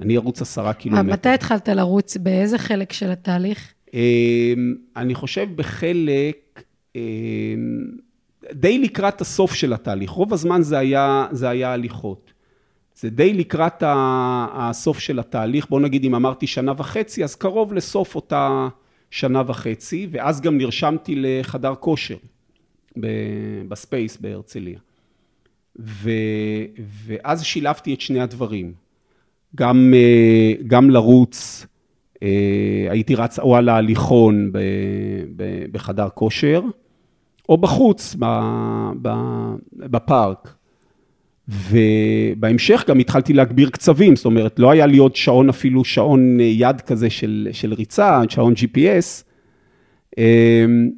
אני ארוץ עשרה קילומטר. מתי התחלת לרוץ? באיזה חלק של התהליך? אמ, אני חושב בחלק, אמ, די לקראת הסוף של התהליך. רוב הזמן זה היה, זה היה הליכות. זה די לקראת הסוף של התהליך, בוא נגיד אם אמרתי שנה וחצי, אז קרוב לסוף אותה שנה וחצי, ואז גם נרשמתי לחדר כושר בספייס בהרצליה. ו, ואז שילבתי את שני הדברים, גם, גם לרוץ אה, הייתי רץ או על ההליכון ב, בחדר כושר, או בחוץ, ב, בפארק. ובהמשך גם התחלתי להגביר קצבים, זאת אומרת, לא היה לי עוד שעון, אפילו שעון יד כזה של, של ריצה, שעון GPS, אמ,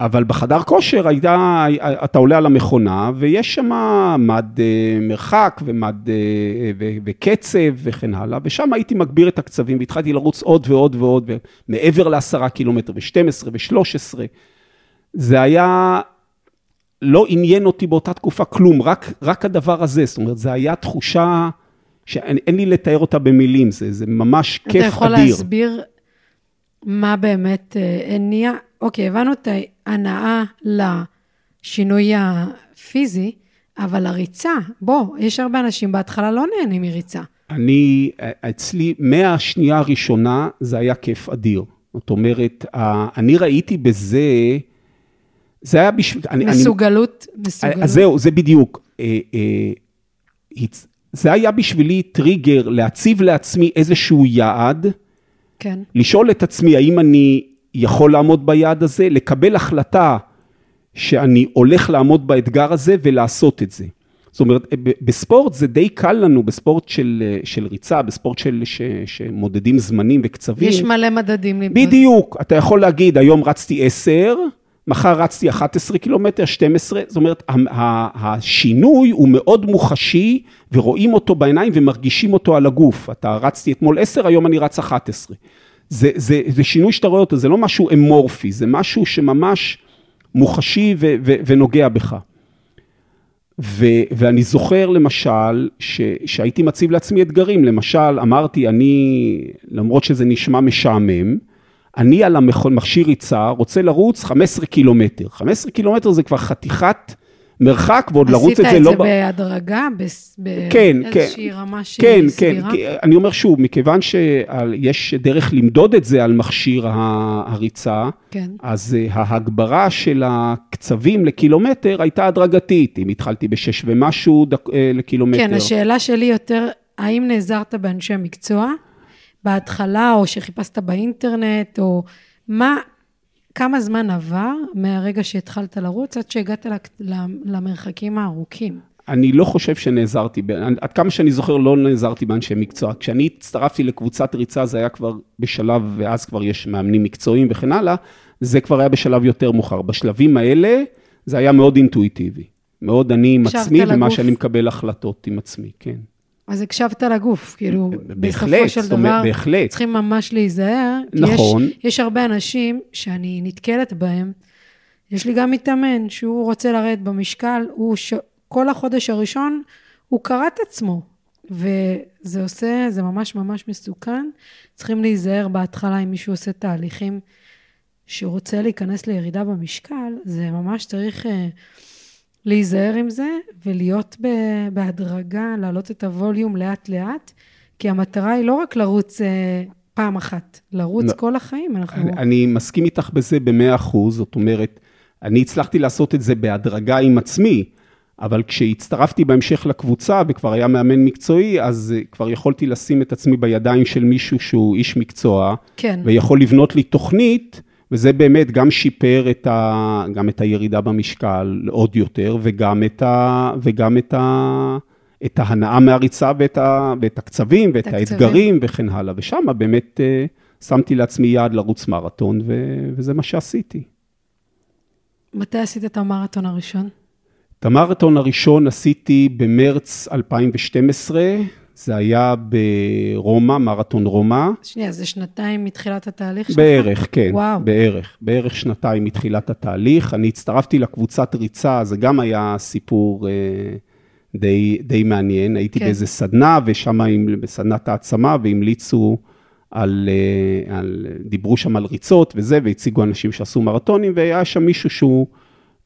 אבל בחדר כושר הייתה, אתה עולה על המכונה, ויש שם מד אה, מרחק ומד אה, וקצב וכן הלאה, ושם הייתי מגביר את הקצבים והתחלתי לרוץ עוד ועוד ועוד, מעבר לעשרה קילומטר ו-12 ו-13. זה היה, לא עניין אותי באותה תקופה כלום, רק, רק הדבר הזה, זאת אומרת, זה היה תחושה שאין לי לתאר אותה במילים, זה, זה ממש כיף אדיר. אתה יכול אדיר. להסביר מה באמת אה, הניע? אוקיי, הבנו את ההנאה לשינוי הפיזי, אבל הריצה, בוא, יש הרבה אנשים בהתחלה לא נהנים מריצה. אני, אצלי, מהשנייה הראשונה זה היה כיף אדיר. זאת אומרת, אני ראיתי בזה, זה היה בשביל... מסוגלות, אני, מסוגלות. אז זהו, זה בדיוק. אה, אה, זה היה בשבילי טריגר להציב לעצמי איזשהו יעד, כן. לשאול את עצמי האם אני יכול לעמוד ביעד הזה, לקבל החלטה שאני הולך לעמוד באתגר הזה ולעשות את זה. זאת אומרת, בספורט זה די קל לנו, בספורט של, של ריצה, בספורט של, ש, שמודדים זמנים וקצבים. יש מלא מדדים. בדיוק, אתה יכול להגיד, היום רצתי 10, מחר רצתי 11 קילומטר, 12, זאת אומרת, השינוי הוא מאוד מוחשי, ורואים אותו בעיניים ומרגישים אותו על הגוף. אתה רצתי אתמול 10, היום אני רץ 11. זה, זה, זה שינוי שאתה רואה אותו, זה לא משהו אמורפי, זה משהו שממש מוחשי ו, ו, ונוגע בך. ו, ואני זוכר למשל, ש, שהייתי מציב לעצמי אתגרים, למשל, אמרתי, אני, למרות שזה נשמע משעמם, אני על המכשיר ריצה רוצה לרוץ 15 קילומטר. 15 קילומטר זה כבר חתיכת מרחק, ועוד לרוץ את זה לא... עשית את זה בהדרגה? כן, באיזושהי כן. רמה שהיא כן, סבירה? כן, כן. אני אומר שוב, מכיוון שיש דרך למדוד את זה על מכשיר הריצה, כן. אז אה, ההגברה של הקצבים לקילומטר הייתה הדרגתית. אם התחלתי בשש ומשהו דק, אה, לקילומטר. כן, השאלה שלי יותר, האם נעזרת באנשי מקצוע בהתחלה, או שחיפשת באינטרנט, או מה, כמה זמן עבר מהרגע שהתחלת לרוץ עד שהגעת למרחקים הארוכים? אני לא חושב שנעזרתי, עד כמה שאני זוכר לא נעזרתי באנשי מקצוע. כשאני הצטרפתי לקבוצת ריצה זה היה כבר בשלב, ואז כבר יש מאמנים מקצועיים וכן הלאה, זה כבר היה בשלב יותר מאוחר. בשלבים האלה זה היה מאוד אינטואיטיבי. מאוד אני עם עצמי ומה שאני מקבל החלטות עם עצמי, כן. אז הקשבת לגוף, כאילו, בהחלט, בסופו של דבר, אומרת, בהחלט. צריכים ממש להיזהר. נכון. יש, יש הרבה אנשים שאני נתקלת בהם, יש לי גם מתאמן שהוא רוצה לרדת במשקל, הוא ש... כל החודש הראשון הוא קרע את עצמו, וזה עושה, זה ממש ממש מסוכן. צריכים להיזהר בהתחלה אם מישהו עושה תהליכים שרוצה להיכנס לירידה במשקל, זה ממש צריך... Uh, להיזהר עם זה ולהיות בהדרגה, להעלות את הווליום לאט-לאט, כי המטרה היא לא רק לרוץ אה, פעם אחת, לרוץ לא, כל החיים. אנחנו... אני, אני מסכים איתך בזה במאה אחוז, זאת אומרת, אני הצלחתי לעשות את זה בהדרגה עם עצמי, אבל כשהצטרפתי בהמשך לקבוצה וכבר היה מאמן מקצועי, אז אה, כבר יכולתי לשים את עצמי בידיים של מישהו שהוא איש מקצוע, כן. ויכול לבנות לי תוכנית. וזה באמת גם שיפר את, ה, גם את הירידה במשקל עוד יותר, וגם את, ה, וגם את, ה, את ההנאה מהריצה ואת, ה, ואת הקצבים ואת הקצבים. האתגרים וכן הלאה. ושם באמת uh, שמתי לעצמי יעד לרוץ מרתון, ו, וזה מה שעשיתי. מתי עשית את המרתון הראשון? את המרתון הראשון עשיתי במרץ 2012, זה היה ברומא, מרתון רומא. שנייה, זה שנתיים מתחילת התהליך שלך? בערך, כן. וואו. בערך, בערך שנתיים מתחילת התהליך. אני הצטרפתי לקבוצת ריצה, זה גם היה סיפור אה, די, די מעניין. הייתי כן. באיזה סדנה, ושם, בסדנת העצמה, והמליצו על, אה, על, דיברו שם על ריצות וזה, והציגו אנשים שעשו מרתונים, והיה שם מישהו שהוא...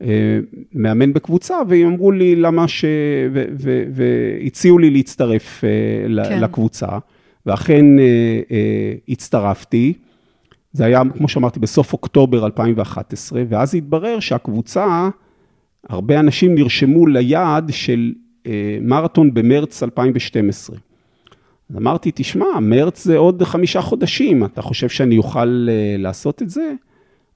אה, מאמן בקבוצה, והם אמרו לי למה ש... והציעו לי להצטרף אה, כן. לקבוצה, ואכן אה, הצטרפתי. זה היה, כמו שאמרתי, בסוף אוקטובר 2011, ואז התברר שהקבוצה, הרבה אנשים נרשמו ליעד של מרתון במרץ 2012. אז אמרתי, תשמע, מרץ זה עוד חמישה חודשים, אתה חושב שאני אוכל לעשות את זה?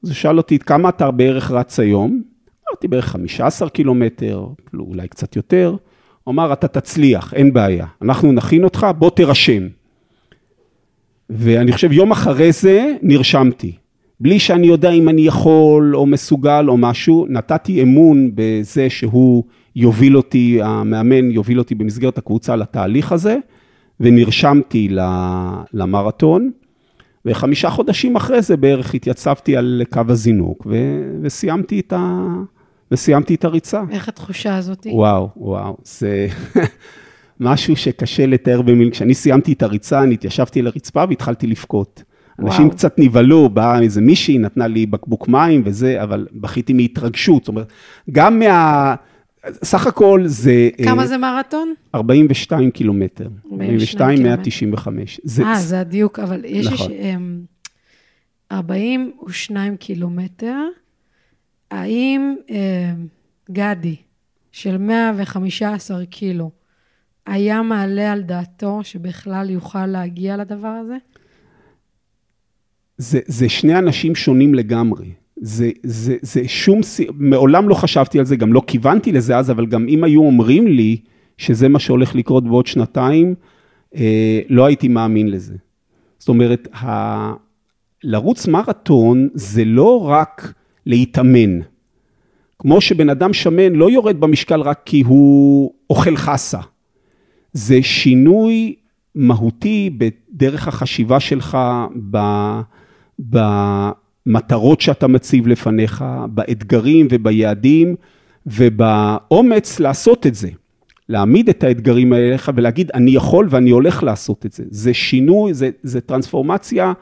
אז הוא שאל אותי, כמה אתה בערך רץ היום? אמרתי, בערך 15 קילומטר, אולי קצת יותר. הוא אמר, אתה תצליח, אין בעיה. אנחנו נכין אותך, בוא תירשם. ואני חושב, יום אחרי זה נרשמתי. בלי שאני יודע אם אני יכול או מסוגל או משהו, נתתי אמון בזה שהוא יוביל אותי, המאמן יוביל אותי במסגרת הקבוצה לתהליך הזה, ונרשמתי למרתון. וחמישה חודשים אחרי זה בערך התייצבתי על קו הזינוק, ו- וסיימתי את ה... וסיימתי את הריצה. איך התחושה הזאת? וואו, וואו, זה משהו שקשה לתאר במילים. כשאני סיימתי את הריצה, אני התיישבתי לרצפה והתחלתי לבכות. אנשים וואו. קצת נבהלו, באה איזה מישהי, נתנה לי בקבוק מים וזה, אבל בכיתי מהתרגשות. זאת אומרת, גם מה... סך הכל זה... כמה uh, זה מרתון? 42 קילומטר. 42, 195. אה, זה הדיוק, אבל יש... נכון. 42 קילומטר. האם אה, גדי של 115 קילו היה מעלה על דעתו שבכלל יוכל להגיע לדבר הזה? זה, זה שני אנשים שונים לגמרי. זה, זה, זה שום, מעולם לא חשבתי על זה, גם לא כיוונתי לזה אז, אבל גם אם היו אומרים לי שזה מה שהולך לקרות בעוד שנתיים, אה, לא הייתי מאמין לזה. זאת אומרת, ה... לרוץ מרתון זה לא רק להתאמן. כמו שבן אדם שמן לא יורד במשקל רק כי הוא אוכל חסה. זה שינוי מהותי בדרך החשיבה שלך, במטרות שאתה מציב לפניך, באתגרים וביעדים, ובאומץ לעשות את זה. להעמיד את האתגרים האלה ולהגיד, אני יכול ואני הולך לעשות את זה. זה שינוי, זה, זה טרנספורמציה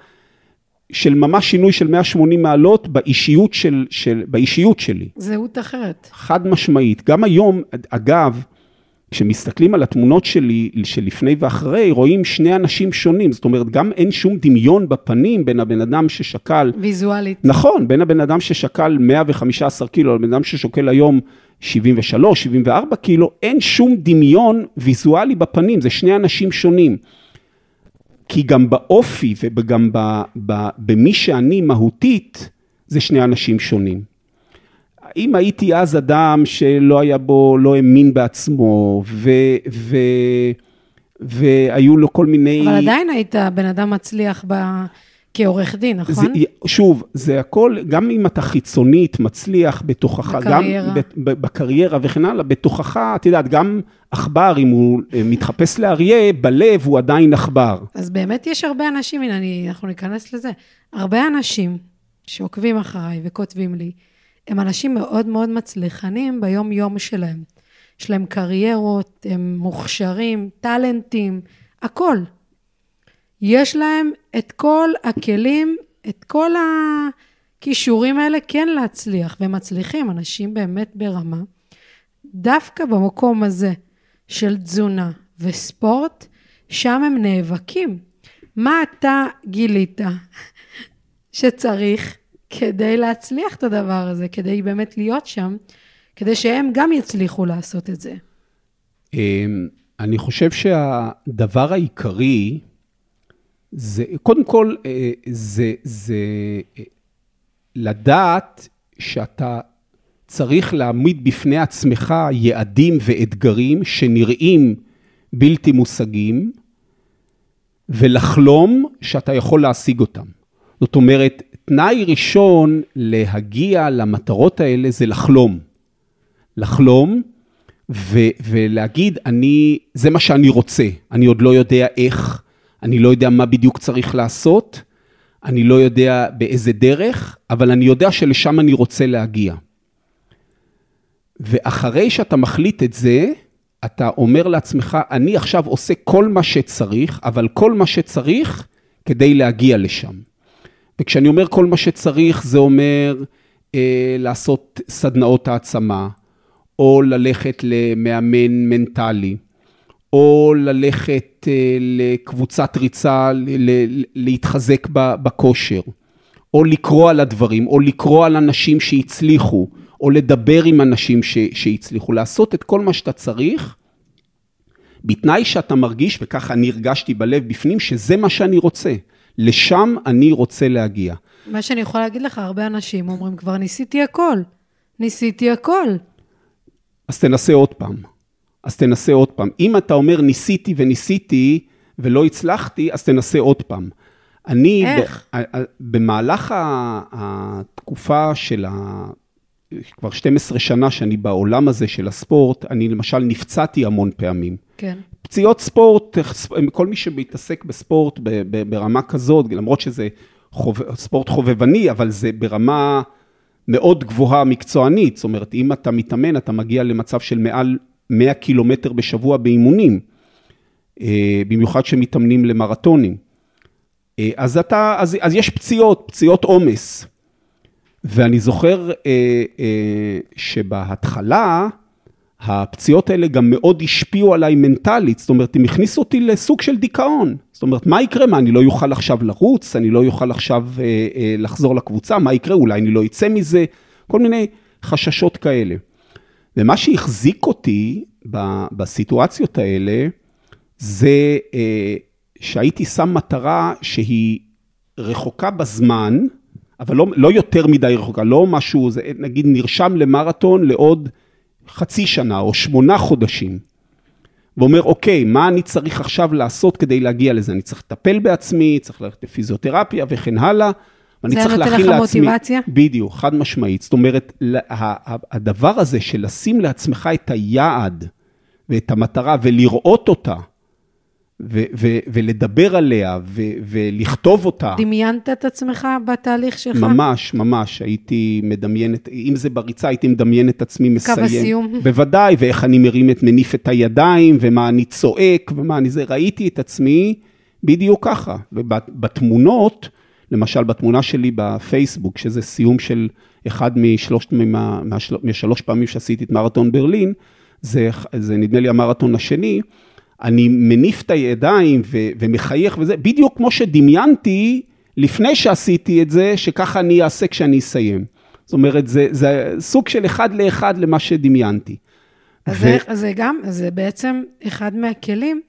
של ממש שינוי של 180 מעלות באישיות, של, של, באישיות שלי. זהות אחרת. חד משמעית. גם היום, אגב, כשמסתכלים על התמונות שלי, של לפני ואחרי, רואים שני אנשים שונים. זאת אומרת, גם אין שום דמיון בפנים בין הבן אדם ששקל... ויזואלית. נכון, בין הבן אדם ששקל 115 קילו לבן אדם ששוקל היום 73, 74 קילו, אין שום דמיון ויזואלי בפנים, זה שני אנשים שונים. כי גם באופי וגם במי שאני מהותית, זה שני אנשים שונים. אם הייתי אז אדם שלא היה בו, לא האמין בעצמו, ו, ו, והיו לו כל מיני... אבל עדיין היית בן אדם מצליח ב... כעורך דין, נכון? זה, שוב, זה הכל, גם אם אתה חיצונית מצליח בתוכך, בקריירה. גם בקריירה וכן הלאה, בתוכך, את יודעת, גם עכבר, אם הוא אה, מתחפש לאריה, בלב הוא עדיין עכבר. אז באמת יש הרבה אנשים, הנה, אני, אנחנו ניכנס לזה, הרבה אנשים שעוקבים אחריי וכותבים לי, הם אנשים מאוד מאוד מצליחנים ביום-יום שלהם. יש להם קריירות, הם מוכשרים, טאלנטים, הכל. יש להם את כל הכלים, את כל הכישורים האלה כן להצליח, והם מצליחים, אנשים באמת ברמה. דווקא במקום הזה של תזונה וספורט, שם הם נאבקים. מה אתה גילית שצריך כדי להצליח את הדבר הזה, כדי באמת להיות שם, כדי שהם גם יצליחו לעשות את זה? אמ, אני חושב שהדבר העיקרי זה, קודם כל, אה, זה, זה אה, לדעת שאתה צריך להעמיד בפני עצמך יעדים ואתגרים שנראים בלתי מושגים, ולחלום שאתה יכול להשיג אותם. זאת אומרת, תנאי ראשון להגיע למטרות האלה זה לחלום. לחלום ו- ולהגיד, אני, זה מה שאני רוצה, אני עוד לא יודע איך, אני לא יודע מה בדיוק צריך לעשות, אני לא יודע באיזה דרך, אבל אני יודע שלשם אני רוצה להגיע. ואחרי שאתה מחליט את זה, אתה אומר לעצמך, אני עכשיו עושה כל מה שצריך, אבל כל מה שצריך כדי להגיע לשם. וכשאני אומר כל מה שצריך, זה אומר אה, לעשות סדנאות העצמה, או ללכת למאמן מנטלי, או ללכת אה, לקבוצת ריצה, להתחזק בכושר, או לקרוא על הדברים, או לקרוא על אנשים שהצליחו, או לדבר עם אנשים שהצליחו, לעשות את כל מה שאתה צריך, בתנאי שאתה מרגיש, וככה אני הרגשתי בלב בפנים, שזה מה שאני רוצה. לשם אני רוצה להגיע. מה שאני יכולה להגיד לך, הרבה אנשים אומרים, כבר ניסיתי הכל. ניסיתי הכל. אז תנסה עוד פעם. אז תנסה עוד פעם. אם אתה אומר ניסיתי וניסיתי ולא הצלחתי, אז תנסה עוד פעם. אני, איך? ב, במהלך התקופה של ה... כבר 12 שנה שאני בעולם הזה של הספורט, אני למשל נפצעתי המון פעמים. כן. פציעות ספורט, כל מי שמתעסק בספורט ברמה כזאת, למרות שזה חוב, ספורט חובבני, אבל זה ברמה מאוד גבוהה מקצוענית. זאת אומרת, אם אתה מתאמן, אתה מגיע למצב של מעל 100 קילומטר בשבוע באימונים, אה, במיוחד שמתאמנים למרתונים. אה, אז, אתה, אז, אז יש פציעות, פציעות עומס. ואני זוכר אה, שבהתחלה, הפציעות האלה גם מאוד השפיעו עליי מנטלית, זאת אומרת, הם הכניסו אותי לסוג של דיכאון. זאת אומרת, מה יקרה? מה, אני לא אוכל עכשיו לרוץ? אני לא אוכל עכשיו לחזור לקבוצה? מה יקרה? אולי אני לא אצא מזה? כל מיני חששות כאלה. ומה שהחזיק אותי בסיטואציות האלה, זה אה, שהייתי שם מטרה שהיא רחוקה בזמן, אבל לא, לא יותר מדי רחוקה, לא משהו, זה נגיד נרשם למרתון לעוד חצי שנה או שמונה חודשים, ואומר, אוקיי, מה אני צריך עכשיו לעשות כדי להגיע לזה? אני צריך לטפל בעצמי, צריך ללכת לפיזיותרפיה וכן הלאה. ואני צריך להכין לעצמי... זה נותן לך מוטיבציה? בדיוק, חד משמעית. זאת אומרת, הדבר הזה של לשים לעצמך את היעד ואת המטרה ולראות אותה, ו- ו- ולדבר עליה ו- ולכתוב אותה. דמיינת את עצמך בתהליך שלך? ממש, ממש. הייתי מדמיינת, אם זה בריצה, הייתי מדמיין את עצמי מסיים. קו הסיום. בוודאי, ואיך אני מרים את, מניף את הידיים, ומה אני צועק, ומה אני זה. ראיתי את עצמי בדיוק ככה. ובתמונות, למשל, בתמונה שלי בפייסבוק, שזה סיום של אחד משלושת, מה, מהשלוש פעמים שעשיתי את מרתון ברלין, זה, זה נדמה לי המרתון השני, אני מניף את הידיים ו- ומחייך וזה, בדיוק כמו שדמיינתי לפני שעשיתי את זה, שככה אני אעשה כשאני אסיים. זאת אומרת, זה, זה סוג של אחד לאחד למה שדמיינתי. אז ו... זה, זה גם, זה בעצם אחד מהכלים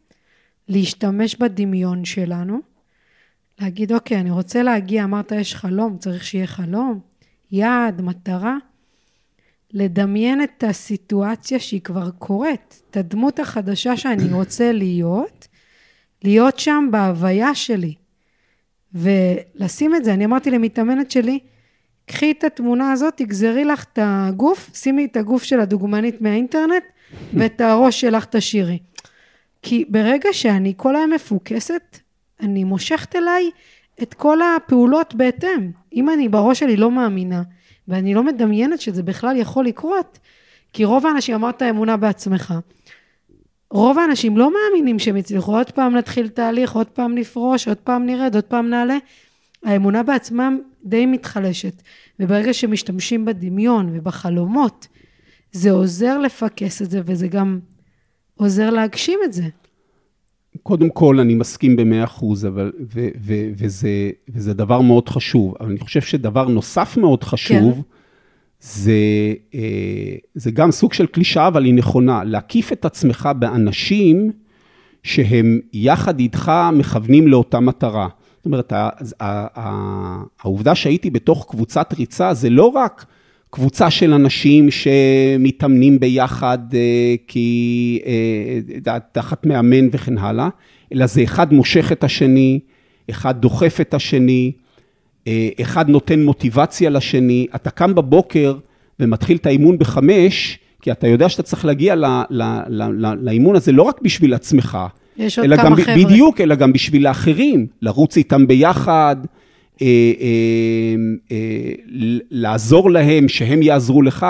להשתמש בדמיון שלנו, להגיד, אוקיי, אני רוצה להגיע, אמרת, יש חלום, צריך שיהיה חלום, יעד, מטרה. לדמיין את הסיטואציה שהיא כבר קורית, את הדמות החדשה שאני רוצה להיות, להיות שם בהוויה שלי. ולשים את זה, אני אמרתי למתאמנת שלי, קחי את התמונה הזאת, תגזרי לך את הגוף, שימי את הגוף של הדוגמנית מהאינטרנט, ואת הראש שלך תשאירי. כי ברגע שאני כל היום מפוקסת, אני מושכת אליי את כל הפעולות בהתאם. אם אני בראש שלי לא מאמינה, ואני לא מדמיינת שזה בכלל יכול לקרות, כי רוב האנשים, אמרת אמונה בעצמך, רוב האנשים לא מאמינים שהם יצליחו עוד פעם להתחיל תהליך, עוד פעם נפרוש, עוד פעם נרד, עוד פעם נעלה. האמונה בעצמם די מתחלשת, וברגע שמשתמשים בדמיון ובחלומות, זה עוזר לפקס את זה, וזה גם עוזר להגשים את זה. קודם כל, אני מסכים במאה אחוז, אבל, ו, ו, וזה, וזה דבר מאוד חשוב. אבל אני חושב שדבר נוסף מאוד חשוב, כן. זה, אה, זה גם סוג של קלישאה, אבל היא נכונה. להקיף את עצמך באנשים שהם יחד איתך מכוונים לאותה מטרה. זאת אומרת, העובדה שהייתי בתוך קבוצת ריצה, זה לא רק... קבוצה של אנשים שמתאמנים ביחד אה, כי אה, תחת מאמן וכן הלאה, אלא זה אחד מושך את השני, אחד דוחף את השני, אה, אחד נותן מוטיבציה לשני. אתה קם בבוקר ומתחיל את האימון בחמש, כי אתה יודע שאתה צריך להגיע ל, ל, ל, ל, לאימון הזה לא רק בשביל עצמך, יש עוד כמה חבר'ה. בדיוק, אלא גם בשביל האחרים, לרוץ איתם ביחד, אה, אה, אה, לעזור להם, שהם יעזרו לך.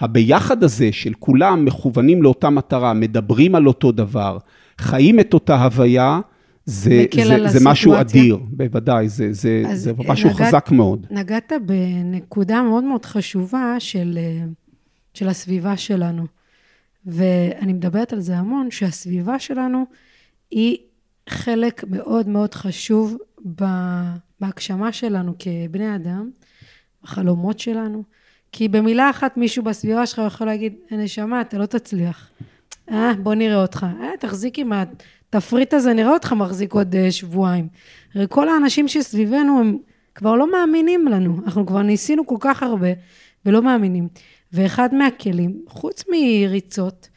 הביחד הזה של כולם מכוונים לאותה מטרה, מדברים על אותו דבר, חיים את אותה הוויה, זה, זה, זה משהו אדיר, בוודאי, זה, זה, זה משהו נגעת, חזק מאוד. נגעת בנקודה מאוד מאוד חשובה של, של הסביבה שלנו. ואני מדברת על זה המון, שהסביבה שלנו היא חלק מאוד מאוד חשוב בהגשמה שלנו כבני אדם, בחלומות שלנו. כי במילה אחת מישהו בסביבה שלך יכול להגיד, נשמה, אתה לא תצליח. אה, בוא נראה אותך. אה, תחזיק עם התפריט הזה, נראה אותך מחזיק עוד אה, שבועיים. הרי כל האנשים שסביבנו הם כבר לא מאמינים לנו. אנחנו כבר ניסינו כל כך הרבה ולא מאמינים. ואחד מהכלים, חוץ מריצות,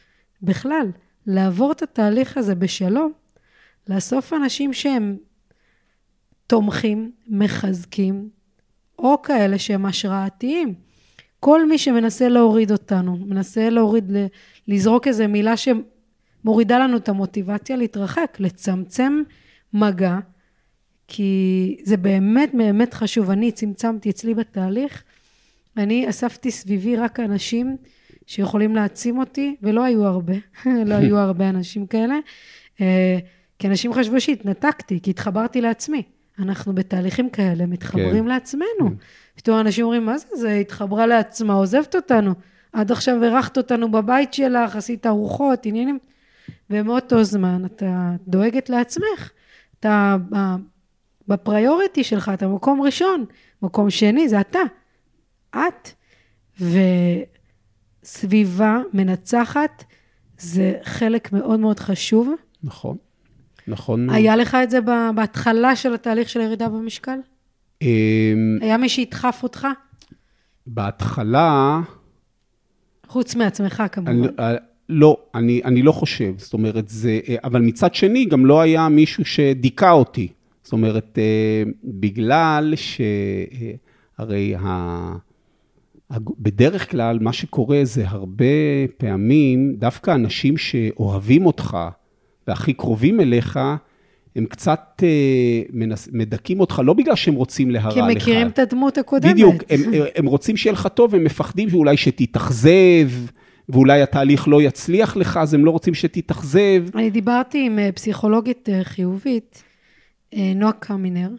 בכלל, לעבור את התהליך הזה בשלום, לאסוף אנשים שהם תומכים, מחזקים, או כאלה שהם השראתיים. כל מי שמנסה להוריד אותנו, מנסה להוריד, לזרוק איזו מילה שמורידה לנו את המוטיבציה להתרחק, לצמצם מגע, כי זה באמת באמת חשוב. אני צמצמתי אצלי בתהליך, אני אספתי סביבי רק אנשים שיכולים להעצים אותי, ולא היו הרבה, לא היו הרבה אנשים כאלה, אה, כי אנשים חשבו שהתנתקתי, כי התחברתי לעצמי. אנחנו בתהליכים כאלה מתחברים כן. לעצמנו. כן. פתאום אנשים אומרים, מה זה, זה התחברה לעצמה, עוזבת אותנו. עד עכשיו אירחת אותנו בבית שלך, עשית ארוחות, עניינים. ומאותו זמן אתה דואגת לעצמך. אתה בפריוריטי שלך, אתה מקום ראשון. מקום שני, זה אתה. את. וסביבה מנצחת זה חלק מאוד מאוד חשוב. נכון. נכון. היה לך את זה בהתחלה של התהליך של הירידה במשקל? אמ, היה מי שידחף אותך? בהתחלה... חוץ מעצמך כמובן. אני, אה, לא, אני, אני לא חושב. זאת אומרת, זה... אה, אבל מצד שני, גם לא היה מישהו שדיכא אותי. זאת אומרת, אה, בגלל שהרי ה... בדרך כלל, מה שקורה זה הרבה פעמים, דווקא אנשים שאוהבים אותך והכי קרובים אליך, הם קצת אה, מנס, מדכאים אותך, לא בגלל שהם רוצים להרע לך. כי הם מכירים את הדמות הקודמת. בדיוק, הם, הם רוצים שיהיה לך טוב, הם מפחדים שאולי שתתאכזב, ואולי התהליך לא יצליח לך, אז הם לא רוצים שתתאכזב. אני דיברתי עם אה, פסיכולוגית אה, חיובית, נועה קמינר,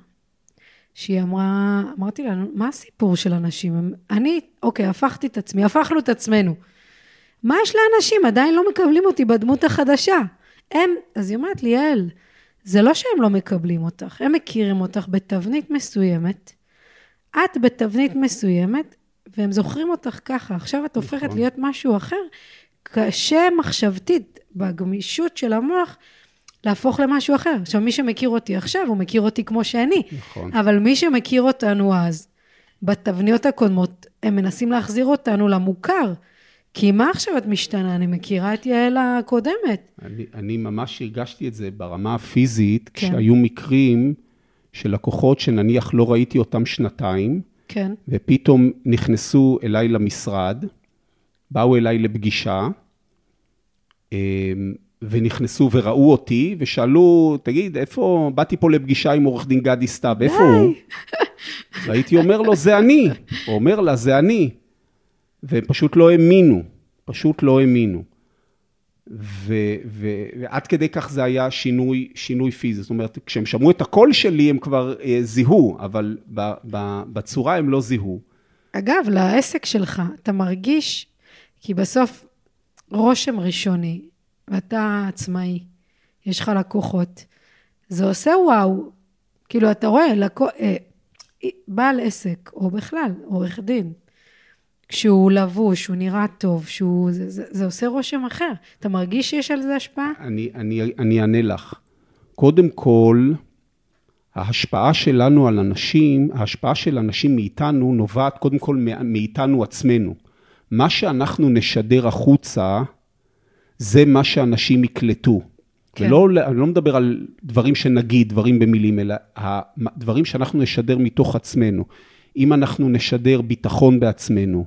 שהיא אמרה, אמרתי לה, מה הסיפור של אנשים? אני, אוקיי, הפכתי את עצמי, הפכנו את עצמנו. מה יש לאנשים? עדיין לא מקבלים אותי בדמות החדשה. הם, אז היא אומרת לי, יעל, זה לא שהם לא מקבלים אותך, הם מכירים אותך בתבנית מסוימת, את בתבנית מסוימת, והם זוכרים אותך ככה. עכשיו את הופכת נכון. להיות משהו אחר. קשה מחשבתית, בגמישות של המוח, להפוך למשהו אחר. עכשיו, מי שמכיר אותי עכשיו, הוא מכיר אותי כמו שאני. נכון. אבל מי שמכיר אותנו אז, בתבניות הקודמות, הם מנסים להחזיר אותנו למוכר. כי מה עכשיו את משתנה? אני מכירה את יעל הקודמת. אני, אני ממש הרגשתי את זה ברמה הפיזית, כן. כשהיו מקרים של לקוחות שנניח לא ראיתי אותם שנתיים, כן. ופתאום נכנסו אליי למשרד, באו אליי לפגישה, אמ, ונכנסו וראו אותי, ושאלו, תגיד, איפה, באתי פה לפגישה עם עורך דין גדי סתיו, איפה הוא? והייתי אומר לו, זה אני. הוא אומר לה, זה אני. והם פשוט לא האמינו, פשוט לא האמינו. ו, ו, ועד כדי כך זה היה שינוי, שינוי פיזי. זאת אומרת, כשהם שמעו את הקול שלי, הם כבר אה, זיהו, אבל ב, ב, בצורה הם לא זיהו. אגב, לעסק שלך, אתה מרגיש, כי בסוף רושם ראשוני, ואתה עצמאי, יש לך לקוחות, זה עושה וואו. כאילו, אתה רואה, לקו... אה, בעל עסק, או בכלל, עורך דין, כשהוא לבוש, הוא נראה טוב, שהוא, זה, זה, זה עושה רושם אחר. אתה מרגיש שיש על זה השפעה? אני, אני, אני אענה לך. קודם כל, ההשפעה שלנו על אנשים, ההשפעה של אנשים מאיתנו נובעת קודם כל מאיתנו עצמנו. מה שאנחנו נשדר החוצה, זה מה שאנשים יקלטו. כן. ולא, אני לא מדבר על דברים שנגיד, דברים במילים, אלא הדברים שאנחנו נשדר מתוך עצמנו. אם אנחנו נשדר ביטחון בעצמנו,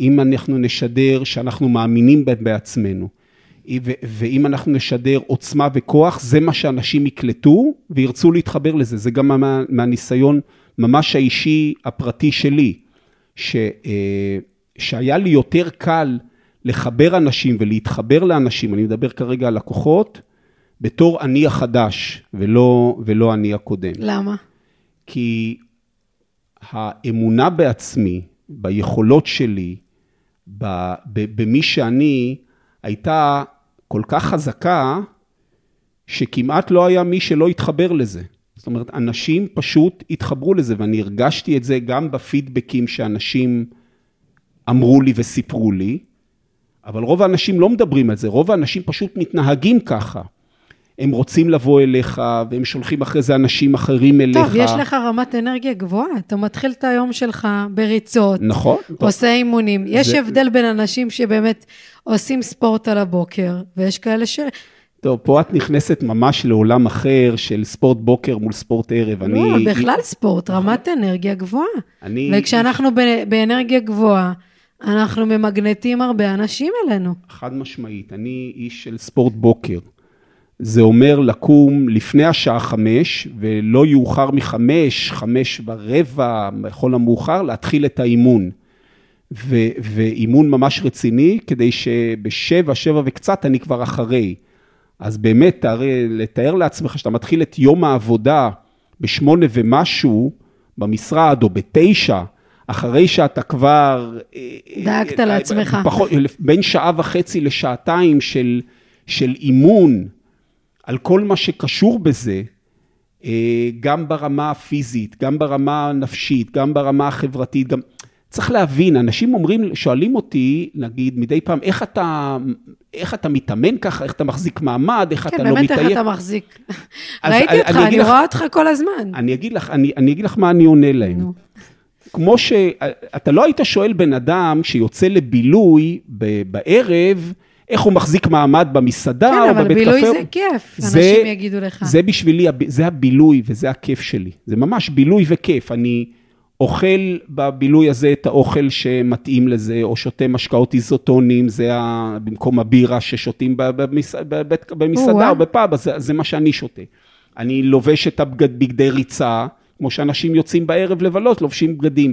אם אנחנו נשדר שאנחנו מאמינים בעצמנו, ואם אנחנו נשדר עוצמה וכוח, זה מה שאנשים יקלטו וירצו להתחבר לזה. זה גם מה, מהניסיון ממש האישי, הפרטי שלי, ש, אה, שהיה לי יותר קל לחבר אנשים ולהתחבר לאנשים, אני מדבר כרגע על לקוחות, בתור אני החדש ולא, ולא אני הקודם. למה? כי האמונה בעצמי, ביכולות שלי, במי שאני, הייתה כל כך חזקה, שכמעט לא היה מי שלא התחבר לזה. זאת אומרת, אנשים פשוט התחברו לזה, ואני הרגשתי את זה גם בפידבקים שאנשים אמרו לי וסיפרו לי. אבל רוב האנשים לא מדברים על זה, רוב האנשים פשוט מתנהגים ככה. הם רוצים לבוא אליך, והם שולחים אחרי זה אנשים אחרים אליך. טוב, יש לך רמת אנרגיה גבוהה, אתה מתחיל את היום שלך בריצות. נכון. עושה טוב. אימונים. יש זה... הבדל בין אנשים שבאמת עושים ספורט על הבוקר, ויש כאלה ש... טוב, פה את נכנסת ממש לעולם אחר של ספורט בוקר מול ספורט ערב. לא, אני... בכלל ספורט, רמת אנרגיה גבוהה. אני... וכשאנחנו באנרגיה גבוהה, אנחנו ממגנטים הרבה אנשים אלינו. חד משמעית, אני איש של ספורט בוקר. זה אומר לקום לפני השעה חמש, ולא יאוחר מחמש, חמש ורבע, בכל המאוחר, להתחיל את האימון. ו- ואימון ממש רציני, כדי שבשבע, שבע וקצת אני כבר אחרי. אז באמת, תארי, לתאר לעצמך שאתה מתחיל את יום העבודה בשמונה ומשהו במשרד, או בתשע, אחרי שאתה כבר... אה, דאגת אה, לעצמך. פחות, בין שעה וחצי לשעתיים של, של אימון, על כל מה שקשור בזה, אה, גם ברמה הפיזית, גם ברמה הנפשית, גם ברמה החברתית, גם... צריך להבין, אנשים אומרים, שואלים אותי, נגיד, מדי פעם, איך אתה, איך אתה מתאמן ככה, איך אתה מחזיק מעמד, איך כן, אתה לא מתעייף. כן, באמת איך אתה מחזיק. ראיתי אותך, אני, אני רואה אותך כל הזמן. אני אגיד לך, אני, אני אגיד לך מה אני עונה להם. נו. כמו שאתה לא היית שואל בן אדם שיוצא לבילוי בערב, איך הוא מחזיק מעמד במסעדה כן, או בבית קפה. כן, אבל בילוי זה כיף, זה, אנשים יגידו לך. זה בשבילי, זה הבילוי וזה הכיף שלי. זה ממש בילוי וכיף. אני אוכל בבילוי הזה את האוכל שמתאים לזה, או שותה משקאות איזוטונים, זה ה... במקום הבירה ששותים במס... בבית... במסעדה או בפאב, אז זה, זה מה שאני שותה. אני לובש את הבגדי ריצה, כמו שאנשים יוצאים בערב לבלות, לובשים בגדים.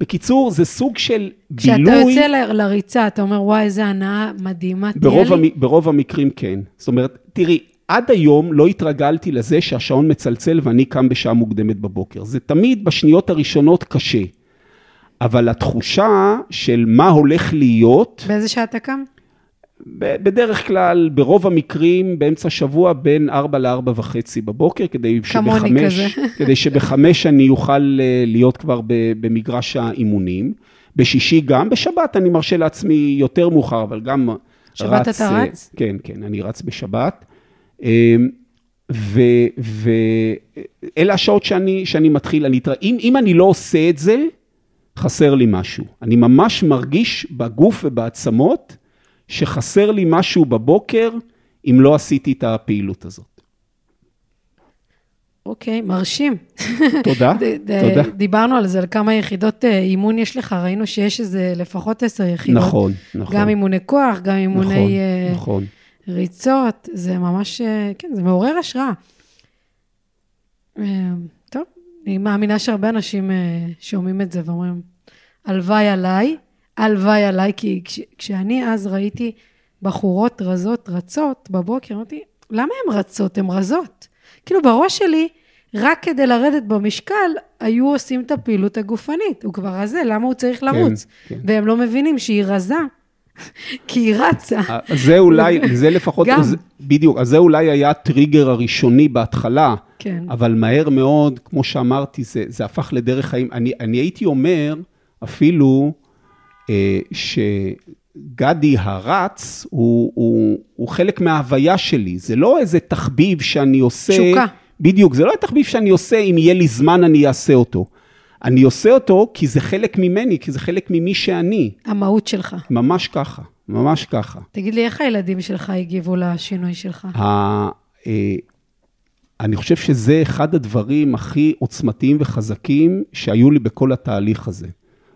בקיצור, זה סוג של כשאתה בילוי... כשאתה יוצא. לריצה, אתה אומר, וואי, איזה הנאה מדהימה תהיה לי? המ... ברוב המקרים כן. זאת אומרת, תראי, עד היום לא התרגלתי לזה שהשעון מצלצל ואני קם בשעה מוקדמת בבוקר. זה תמיד בשניות הראשונות קשה. אבל התחושה של מה הולך להיות... באיזה שעה אתה קם? בדרך כלל, ברוב המקרים, באמצע השבוע, בין 4 ל-4 וחצי בבוקר, כדי שבחמש, כדי שבחמש אני אוכל אה, להיות כבר במגרש האימונים. בשישי גם, בשבת אני מרשה לעצמי יותר מאוחר, אבל גם שבת רץ... שבת אתה רץ? כן, כן, אני רץ בשבת. ואלה השעות שאני, שאני מתחיל, אני, אם, אם אני לא עושה את זה, חסר לי משהו. אני ממש מרגיש בגוף ובעצמות שחסר לי משהו בבוקר אם לא עשיתי את הפעילות הזאת. אוקיי, okay, מרשים. תודה, תודה. דיברנו על זה, על כמה יחידות אה, אימון יש לך, ראינו שיש איזה לפחות עשר יחידות. נכון, נכון. גם אימוני כוח, גם אימוני... נכון, uh, נכון. ריצות, זה ממש, אה, כן, זה מעורר השראה. אה, טוב, אני מאמינה שהרבה אנשים אה, שומעים את זה ואומרים, הלוואי עליי, הלוואי עליי, כי כש, כשאני אז ראיתי בחורות רזות רצות בבוקר, אמרתי, למה הן רצות? הן רזות. כאילו בראש שלי, רק כדי לרדת במשקל, היו עושים את הפעילות הגופנית. הוא כבר רזה, למה הוא צריך לרוץ? כן, כן. והם לא מבינים שהיא רזה, כי היא רצה. אה, זה אולי, זה לפחות, גם. זה, בדיוק, אז זה אולי היה הטריגר הראשוני בהתחלה, כן. אבל מהר מאוד, כמו שאמרתי, זה, זה הפך לדרך חיים. אני, אני הייתי אומר אפילו שגדי הרץ הוא, הוא, הוא חלק מההוויה שלי, זה לא איזה תחביב שאני עושה... תשוקה. בדיוק, זה לא תחביב שאני עושה, אם יהיה לי זמן אני אעשה אותו. אני עושה אותו כי זה חלק ממני, כי זה חלק ממי שאני. המהות שלך. ממש ככה, ממש ככה. תגיד לי, איך הילדים שלך הגיבו לשינוי שלך? ה... אה, אני חושב שזה אחד הדברים הכי עוצמתיים וחזקים שהיו לי בכל התהליך הזה.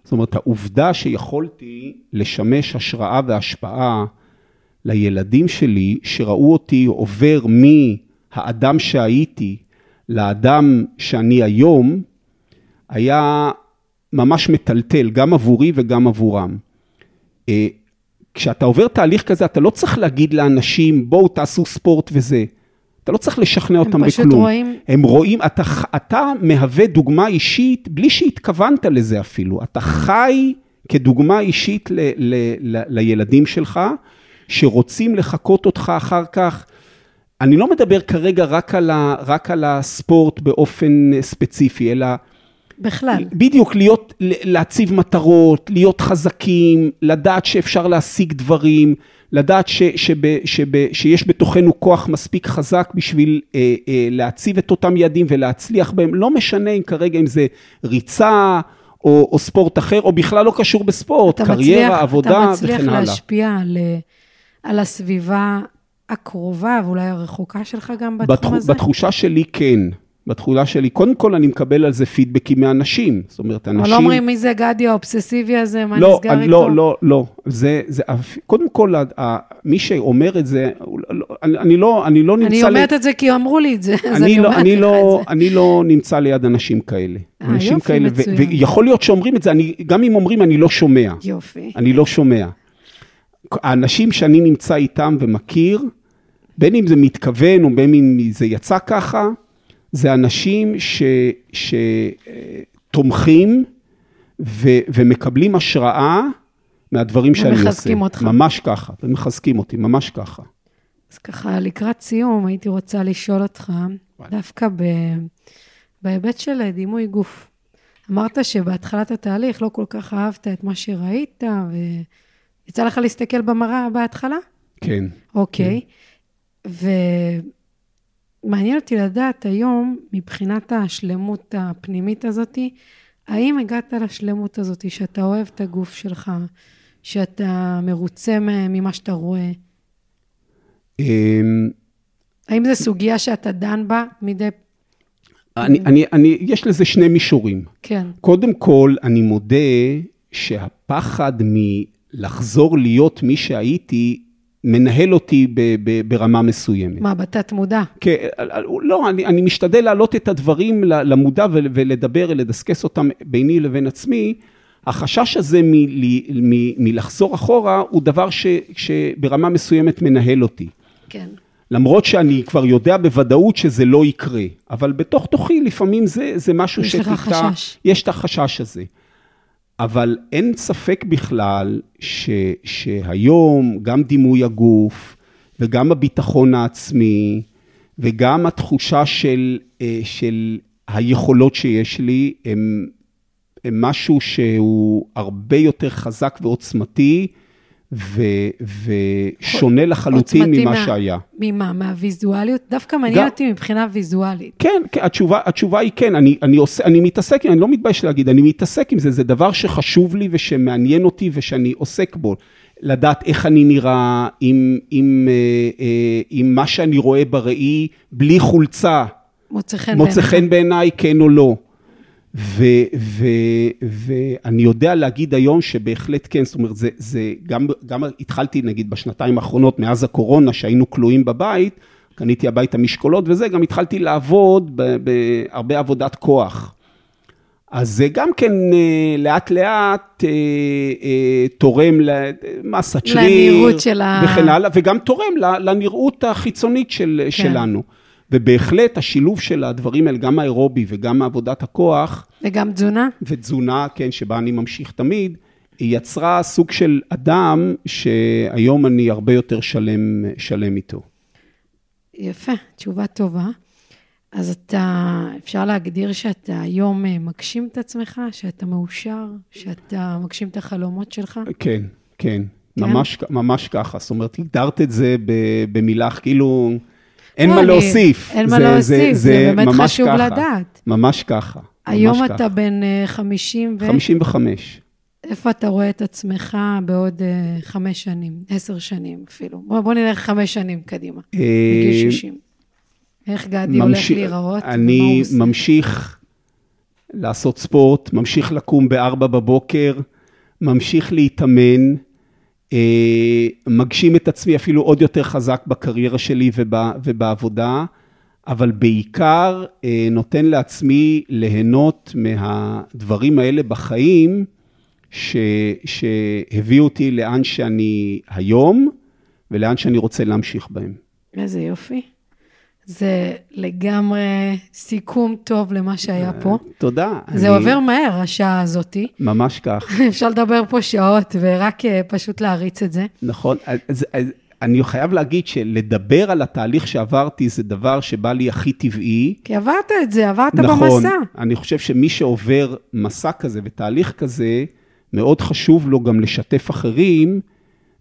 זאת אומרת, העובדה שיכולתי לשמש השראה והשפעה לילדים שלי, שראו אותי עובר מהאדם שהייתי לאדם שאני היום, היה ממש מטלטל, גם עבורי וגם עבורם. אה, כשאתה עובר תהליך כזה, אתה לא צריך להגיד לאנשים, בואו תעשו ספורט וזה. אתה לא צריך לשכנע אותם בכלום. הם פשוט רואים... הם רואים, אתה, אתה מהווה דוגמה אישית, בלי שהתכוונת לזה אפילו. אתה חי כדוגמה אישית ל, ל, ל, לילדים שלך, שרוצים לחקות אותך אחר כך. אני לא מדבר כרגע רק על, ה, רק על הספורט באופן ספציפי, אלא בכלל. בדיוק, להיות, להציב מטרות, להיות חזקים, לדעת שאפשר להשיג דברים, לדעת ש, שב, שב, שיש בתוכנו כוח מספיק חזק בשביל אה, אה, להציב את אותם יעדים ולהצליח בהם, לא משנה אם כרגע אם זה ריצה או, או ספורט אחר, או בכלל לא קשור בספורט, קריירה, מצליח, עבודה וכן הלאה. אתה מצליח להשפיע על, על הסביבה הקרובה ואולי הרחוקה שלך גם בתחום בתח, הזה? בתחושה שלי כן. בתחולה שלי, קודם כל אני מקבל על זה פידבקים מאנשים. זאת אומרת, אנשים... אבל לא אומרים מי זה גדי האובססיבי הזה, מה לא, נסגר אני, איתו? לא, לא, לא. זה, זה, קודם כל, מי שאומר את זה, לא, אני, אני לא, אני לא נמצא... אני אומרת את זה כי אמרו לי את זה, אז אני אני לא, אומרת אני לא, את זה. אני לא נמצא ליד אנשים כאלה. אה, אנשים יופי, כאלה, ו- מצוין. ויכול להיות שאומרים את זה, אני, גם אם אומרים, אני לא שומע. יופי. אני לא שומע. האנשים שאני נמצא איתם ומכיר, בין אם זה מתכוון או בין אם זה יצא ככה, זה אנשים שתומכים ו- ומקבלים השראה מהדברים שאני עושה. ומחזקים אותך. ממש ככה, ומחזקים אותי, ממש ככה. אז ככה, לקראת סיום, הייתי רוצה לשאול אותך, דווקא ב... בהיבט של דימוי גוף. אמרת שבהתחלת התהליך לא כל כך אהבת את מה שראית, ויצא לך להסתכל במראה בהתחלה? כן. אוקיי. ומעניין אותי לדעת היום, מבחינת השלמות הפנימית הזאתי, האם הגעת לשלמות הזאת, שאתה אוהב את הגוף שלך, שאתה מרוצה ממה שאתה רואה? אמ, האם זו סוגיה שאתה דן בה מדי... אני, אני, אני, יש לזה שני מישורים. כן. קודם כל, אני מודה שהפחד מלחזור להיות מי שהייתי, מנהל אותי ב, ב, ברמה מסוימת. מה, בתת מודע? כן, לא, אני, אני משתדל להעלות את הדברים למודע ולדבר, לדסקס אותם ביני לבין עצמי. החשש הזה מ, מ, מלחזור אחורה הוא דבר ש, שברמה מסוימת מנהל אותי. כן. למרות שאני כבר יודע בוודאות שזה לא יקרה, אבל בתוך תוכי לפעמים זה, זה משהו יש לך חשש. יש את החשש הזה. אבל אין ספק בכלל ש, שהיום גם דימוי הגוף וגם הביטחון העצמי וגם התחושה של, אה, של היכולות שיש לי הם, הם משהו שהוא הרבה יותר חזק ועוצמתי ו, ושונה לחלוטין ממה מה, שהיה. ממה? מהוויזואליות? דווקא מעניין גם, אותי מבחינה ויזואלית. כן, כן התשובה, התשובה היא כן, אני, אני, עושה, אני מתעסק, אני לא מתבייש להגיד, אני מתעסק עם זה, זה דבר שחשוב לי ושמעניין אותי ושאני עוסק בו. לדעת איך אני נראה, עם, עם, עם, עם מה שאני רואה בראי, בלי חולצה. מוצא חן מוצא חן בעיניי, כן או לא. ואני יודע להגיד היום שבהחלט כן, זאת אומרת, זה, זה גם, גם התחלתי נגיד בשנתיים האחרונות, מאז הקורונה, שהיינו כלואים בבית, קניתי הביתה משקולות וזה, גם התחלתי לעבוד בהרבה עבודת כוח. אז זה גם כן לאט לאט תורם למסת שריר. לנראות של ה... וכן הלאה, וגם תורם לנראות החיצונית של, כן. שלנו. ובהחלט השילוב של הדברים האלה, גם האירובי וגם עבודת הכוח. וגם תזונה. ותזונה, כן, שבה אני ממשיך תמיד, היא יצרה סוג של אדם שהיום אני הרבה יותר שלם, שלם איתו. יפה, תשובה טובה. אז אתה, אפשר להגדיר שאתה היום מגשים את עצמך, שאתה מאושר, שאתה מגשים את החלומות שלך? כן, כן. כן? ממש, ממש ככה. זאת אומרת, הגדרת את זה במילה, כאילו... אין מה להוסיף. אין מה להוסיף, זה באמת חשוב לדעת. ממש ככה. היום אתה בן 50 ו... 55. איפה אתה רואה את עצמך בעוד חמש שנים, עשר שנים אפילו? בוא נלך חמש שנים קדימה, בגיל 60. איך גדי הולך להיראות? אני ממשיך לעשות ספורט, ממשיך לקום בארבע בבוקר, ממשיך להתאמן. מגשים את עצמי אפילו עוד יותר חזק בקריירה שלי ובעבודה, אבל בעיקר נותן לעצמי ליהנות מהדברים האלה בחיים, ש, שהביאו אותי לאן שאני היום, ולאן שאני רוצה להמשיך בהם. איזה יופי. זה לגמרי סיכום טוב למה שהיה פה. תודה. זה אני... עובר מהר, השעה הזאתי. ממש כך. אפשר לדבר פה שעות ורק פשוט להריץ את זה. נכון. אז, אז, אני חייב להגיד שלדבר על התהליך שעברתי זה דבר שבא לי הכי טבעי. כי עברת את זה, עברת נכון, במסע. אני חושב שמי שעובר מסע כזה ותהליך כזה, מאוד חשוב לו גם לשתף אחרים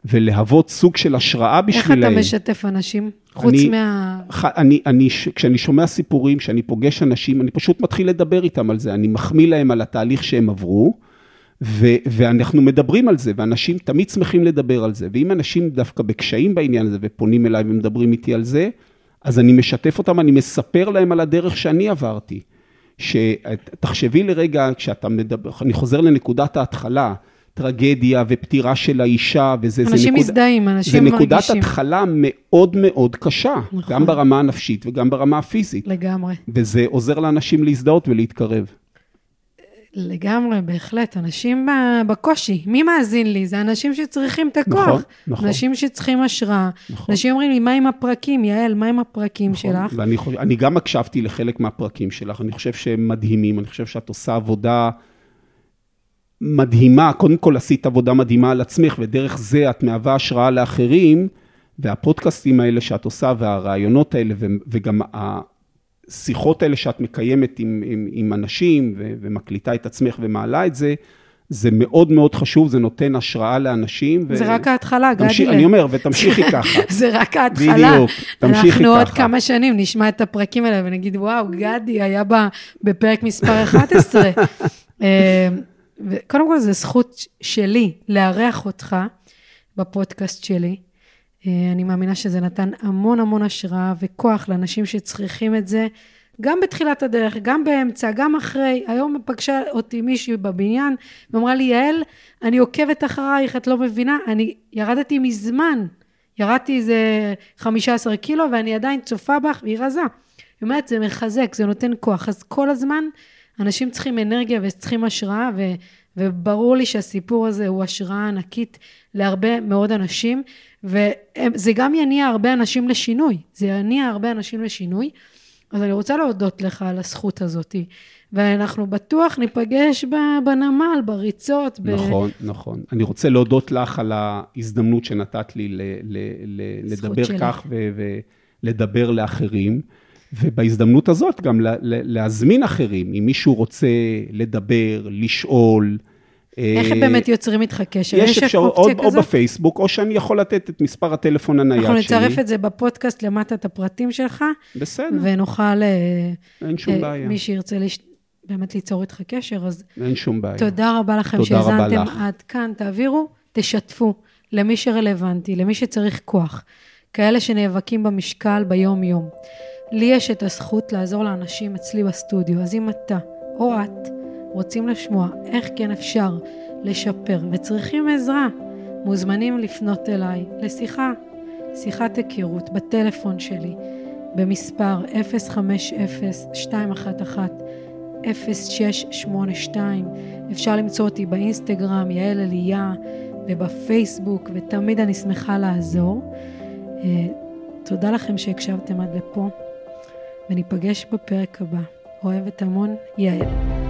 ולהוות סוג של השראה איך בשבילהם. אתה משתף אנשים? חוץ אני- מה... ח- אני, אני, כשאני שומע סיפורים, כשאני פוגש אנשים, אני פשוט מתחיל לדבר איתם על זה. אני מחמיא להם על התהליך שהם עברו, ו, ואנחנו מדברים על זה, ואנשים תמיד שמחים לדבר על זה. ואם אנשים דווקא בקשיים בעניין הזה ופונים אליי ומדברים איתי על זה, אז אני משתף אותם, אני מספר להם על הדרך שאני עברתי. שתחשבי לרגע, כשאתה מדבר, אני חוזר לנקודת ההתחלה, טרגדיה ופטירה של האישה, וזה זה אנשים נקודה- מזדהים, זה אנשים נקודת מרגישים. התחלה מאוד מאוד קשה, נכון. גם ברמה הנפשית וגם ברמה הפיזית, לגמרי. וזה עוזר לאנשים להזדהות ולהתקרב. לגמרי, בהחלט. אנשים בקושי. מי מאזין לי? זה אנשים שצריכים את הכוח. נכון, נכון. אנשים שצריכים השראה. נכון. אנשים אומרים לי, מה עם הפרקים? יעל, מה עם הפרקים נכון. שלך? ואני חושב, אני גם הקשבתי לחלק מהפרקים שלך, אני חושב שהם מדהימים, אני חושב שאת עושה עבודה מדהימה, קודם כל עשית עבודה מדהימה על עצמך, ודרך זה את מהווה השראה לאחרים, והפודקאסטים האלה שאת עושה, והרעיונות האלה, ו- וגם השיחות האלה שאת מקיימת עם, עם, עם אנשים, ו- ומקליטה את עצמך ומעלה את זה, זה מאוד מאוד חשוב, זה נותן השראה לאנשים. ו- זה רק ההתחלה, גדי. אני אומר, ותמשיכי ככה. זה רק ההתחלה. בדיוק, תמשיכי אנחנו עוד ככה. כמה שנים נשמע את הפרקים האלה ונגיד, וואו, גדי היה בפרק מספר 11. וקודם כל, זו זכות שלי לארח אותך בפודקאסט שלי. אה, אני מאמינה שזה נתן המון המון השראה וכוח לאנשים שצריכים את זה, גם בתחילת הדרך, גם באמצע, גם אחרי. היום פגשה אותי מישהי בבניין ואמרה לי, יעל, אני עוקבת אחרייך, את לא מבינה? אני ירדתי מזמן. ירדתי איזה 15 קילו ואני עדיין צופה בך והיא רזה. היא אומרת, זה מחזק, זה נותן כוח. אז כל הזמן אנשים צריכים אנרגיה וצריכים השראה, ו, וברור לי שהסיפור הזה הוא השראה ענקית להרבה מאוד אנשים, וזה גם יניע הרבה אנשים לשינוי. זה יניע הרבה אנשים לשינוי. אז אני רוצה להודות לך על הזכות הזאת, ואנחנו בטוח ניפגש בנמל, בריצות. ב- נכון, נכון. אני רוצה להודות לך על ההזדמנות שנתת לי ל- ל- ל- לדבר שלי. כך ולדבר לאחרים, ובהזדמנות הזאת גם לה- לה- להזמין אחרים, אם מישהו רוצה לדבר, לשאול. איך אה, באמת יוצרים איתך קשר? יש אפשרות, או, או? בפייסבוק, או שאני יכול לתת את מספר הטלפון הנייד אנחנו שלי. נצרף את זה בפודקאסט למטה, את הפרטים שלך, בסדר, ונוכל, אה, אין שום אה, בעיה. מי שירצה לש... באמת ליצור איתך קשר, אז אין שום בעיה. תודה רבה לכם שהאזנתם לך. עד כאן. תעבירו, תשתפו למי שרלוונטי, למי שצריך כוח. כאלה שנאבקים במשקל ביום-יום. לי יש את הזכות לעזור לאנשים אצלי בסטודיו, אז אם אתה או את רוצים לשמוע איך כן אפשר לשפר וצריכים עזרה, מוזמנים לפנות אליי לשיחה, שיחת היכרות בטלפון שלי, במספר 050-211-0682. אפשר למצוא אותי באינסטגרם, יעל אליה, ובפייסבוק, ותמיד אני שמחה לעזור. אה, תודה לכם שהקשבתם עד לפה, וניפגש בפרק הבא. אוהבת המון, יעל.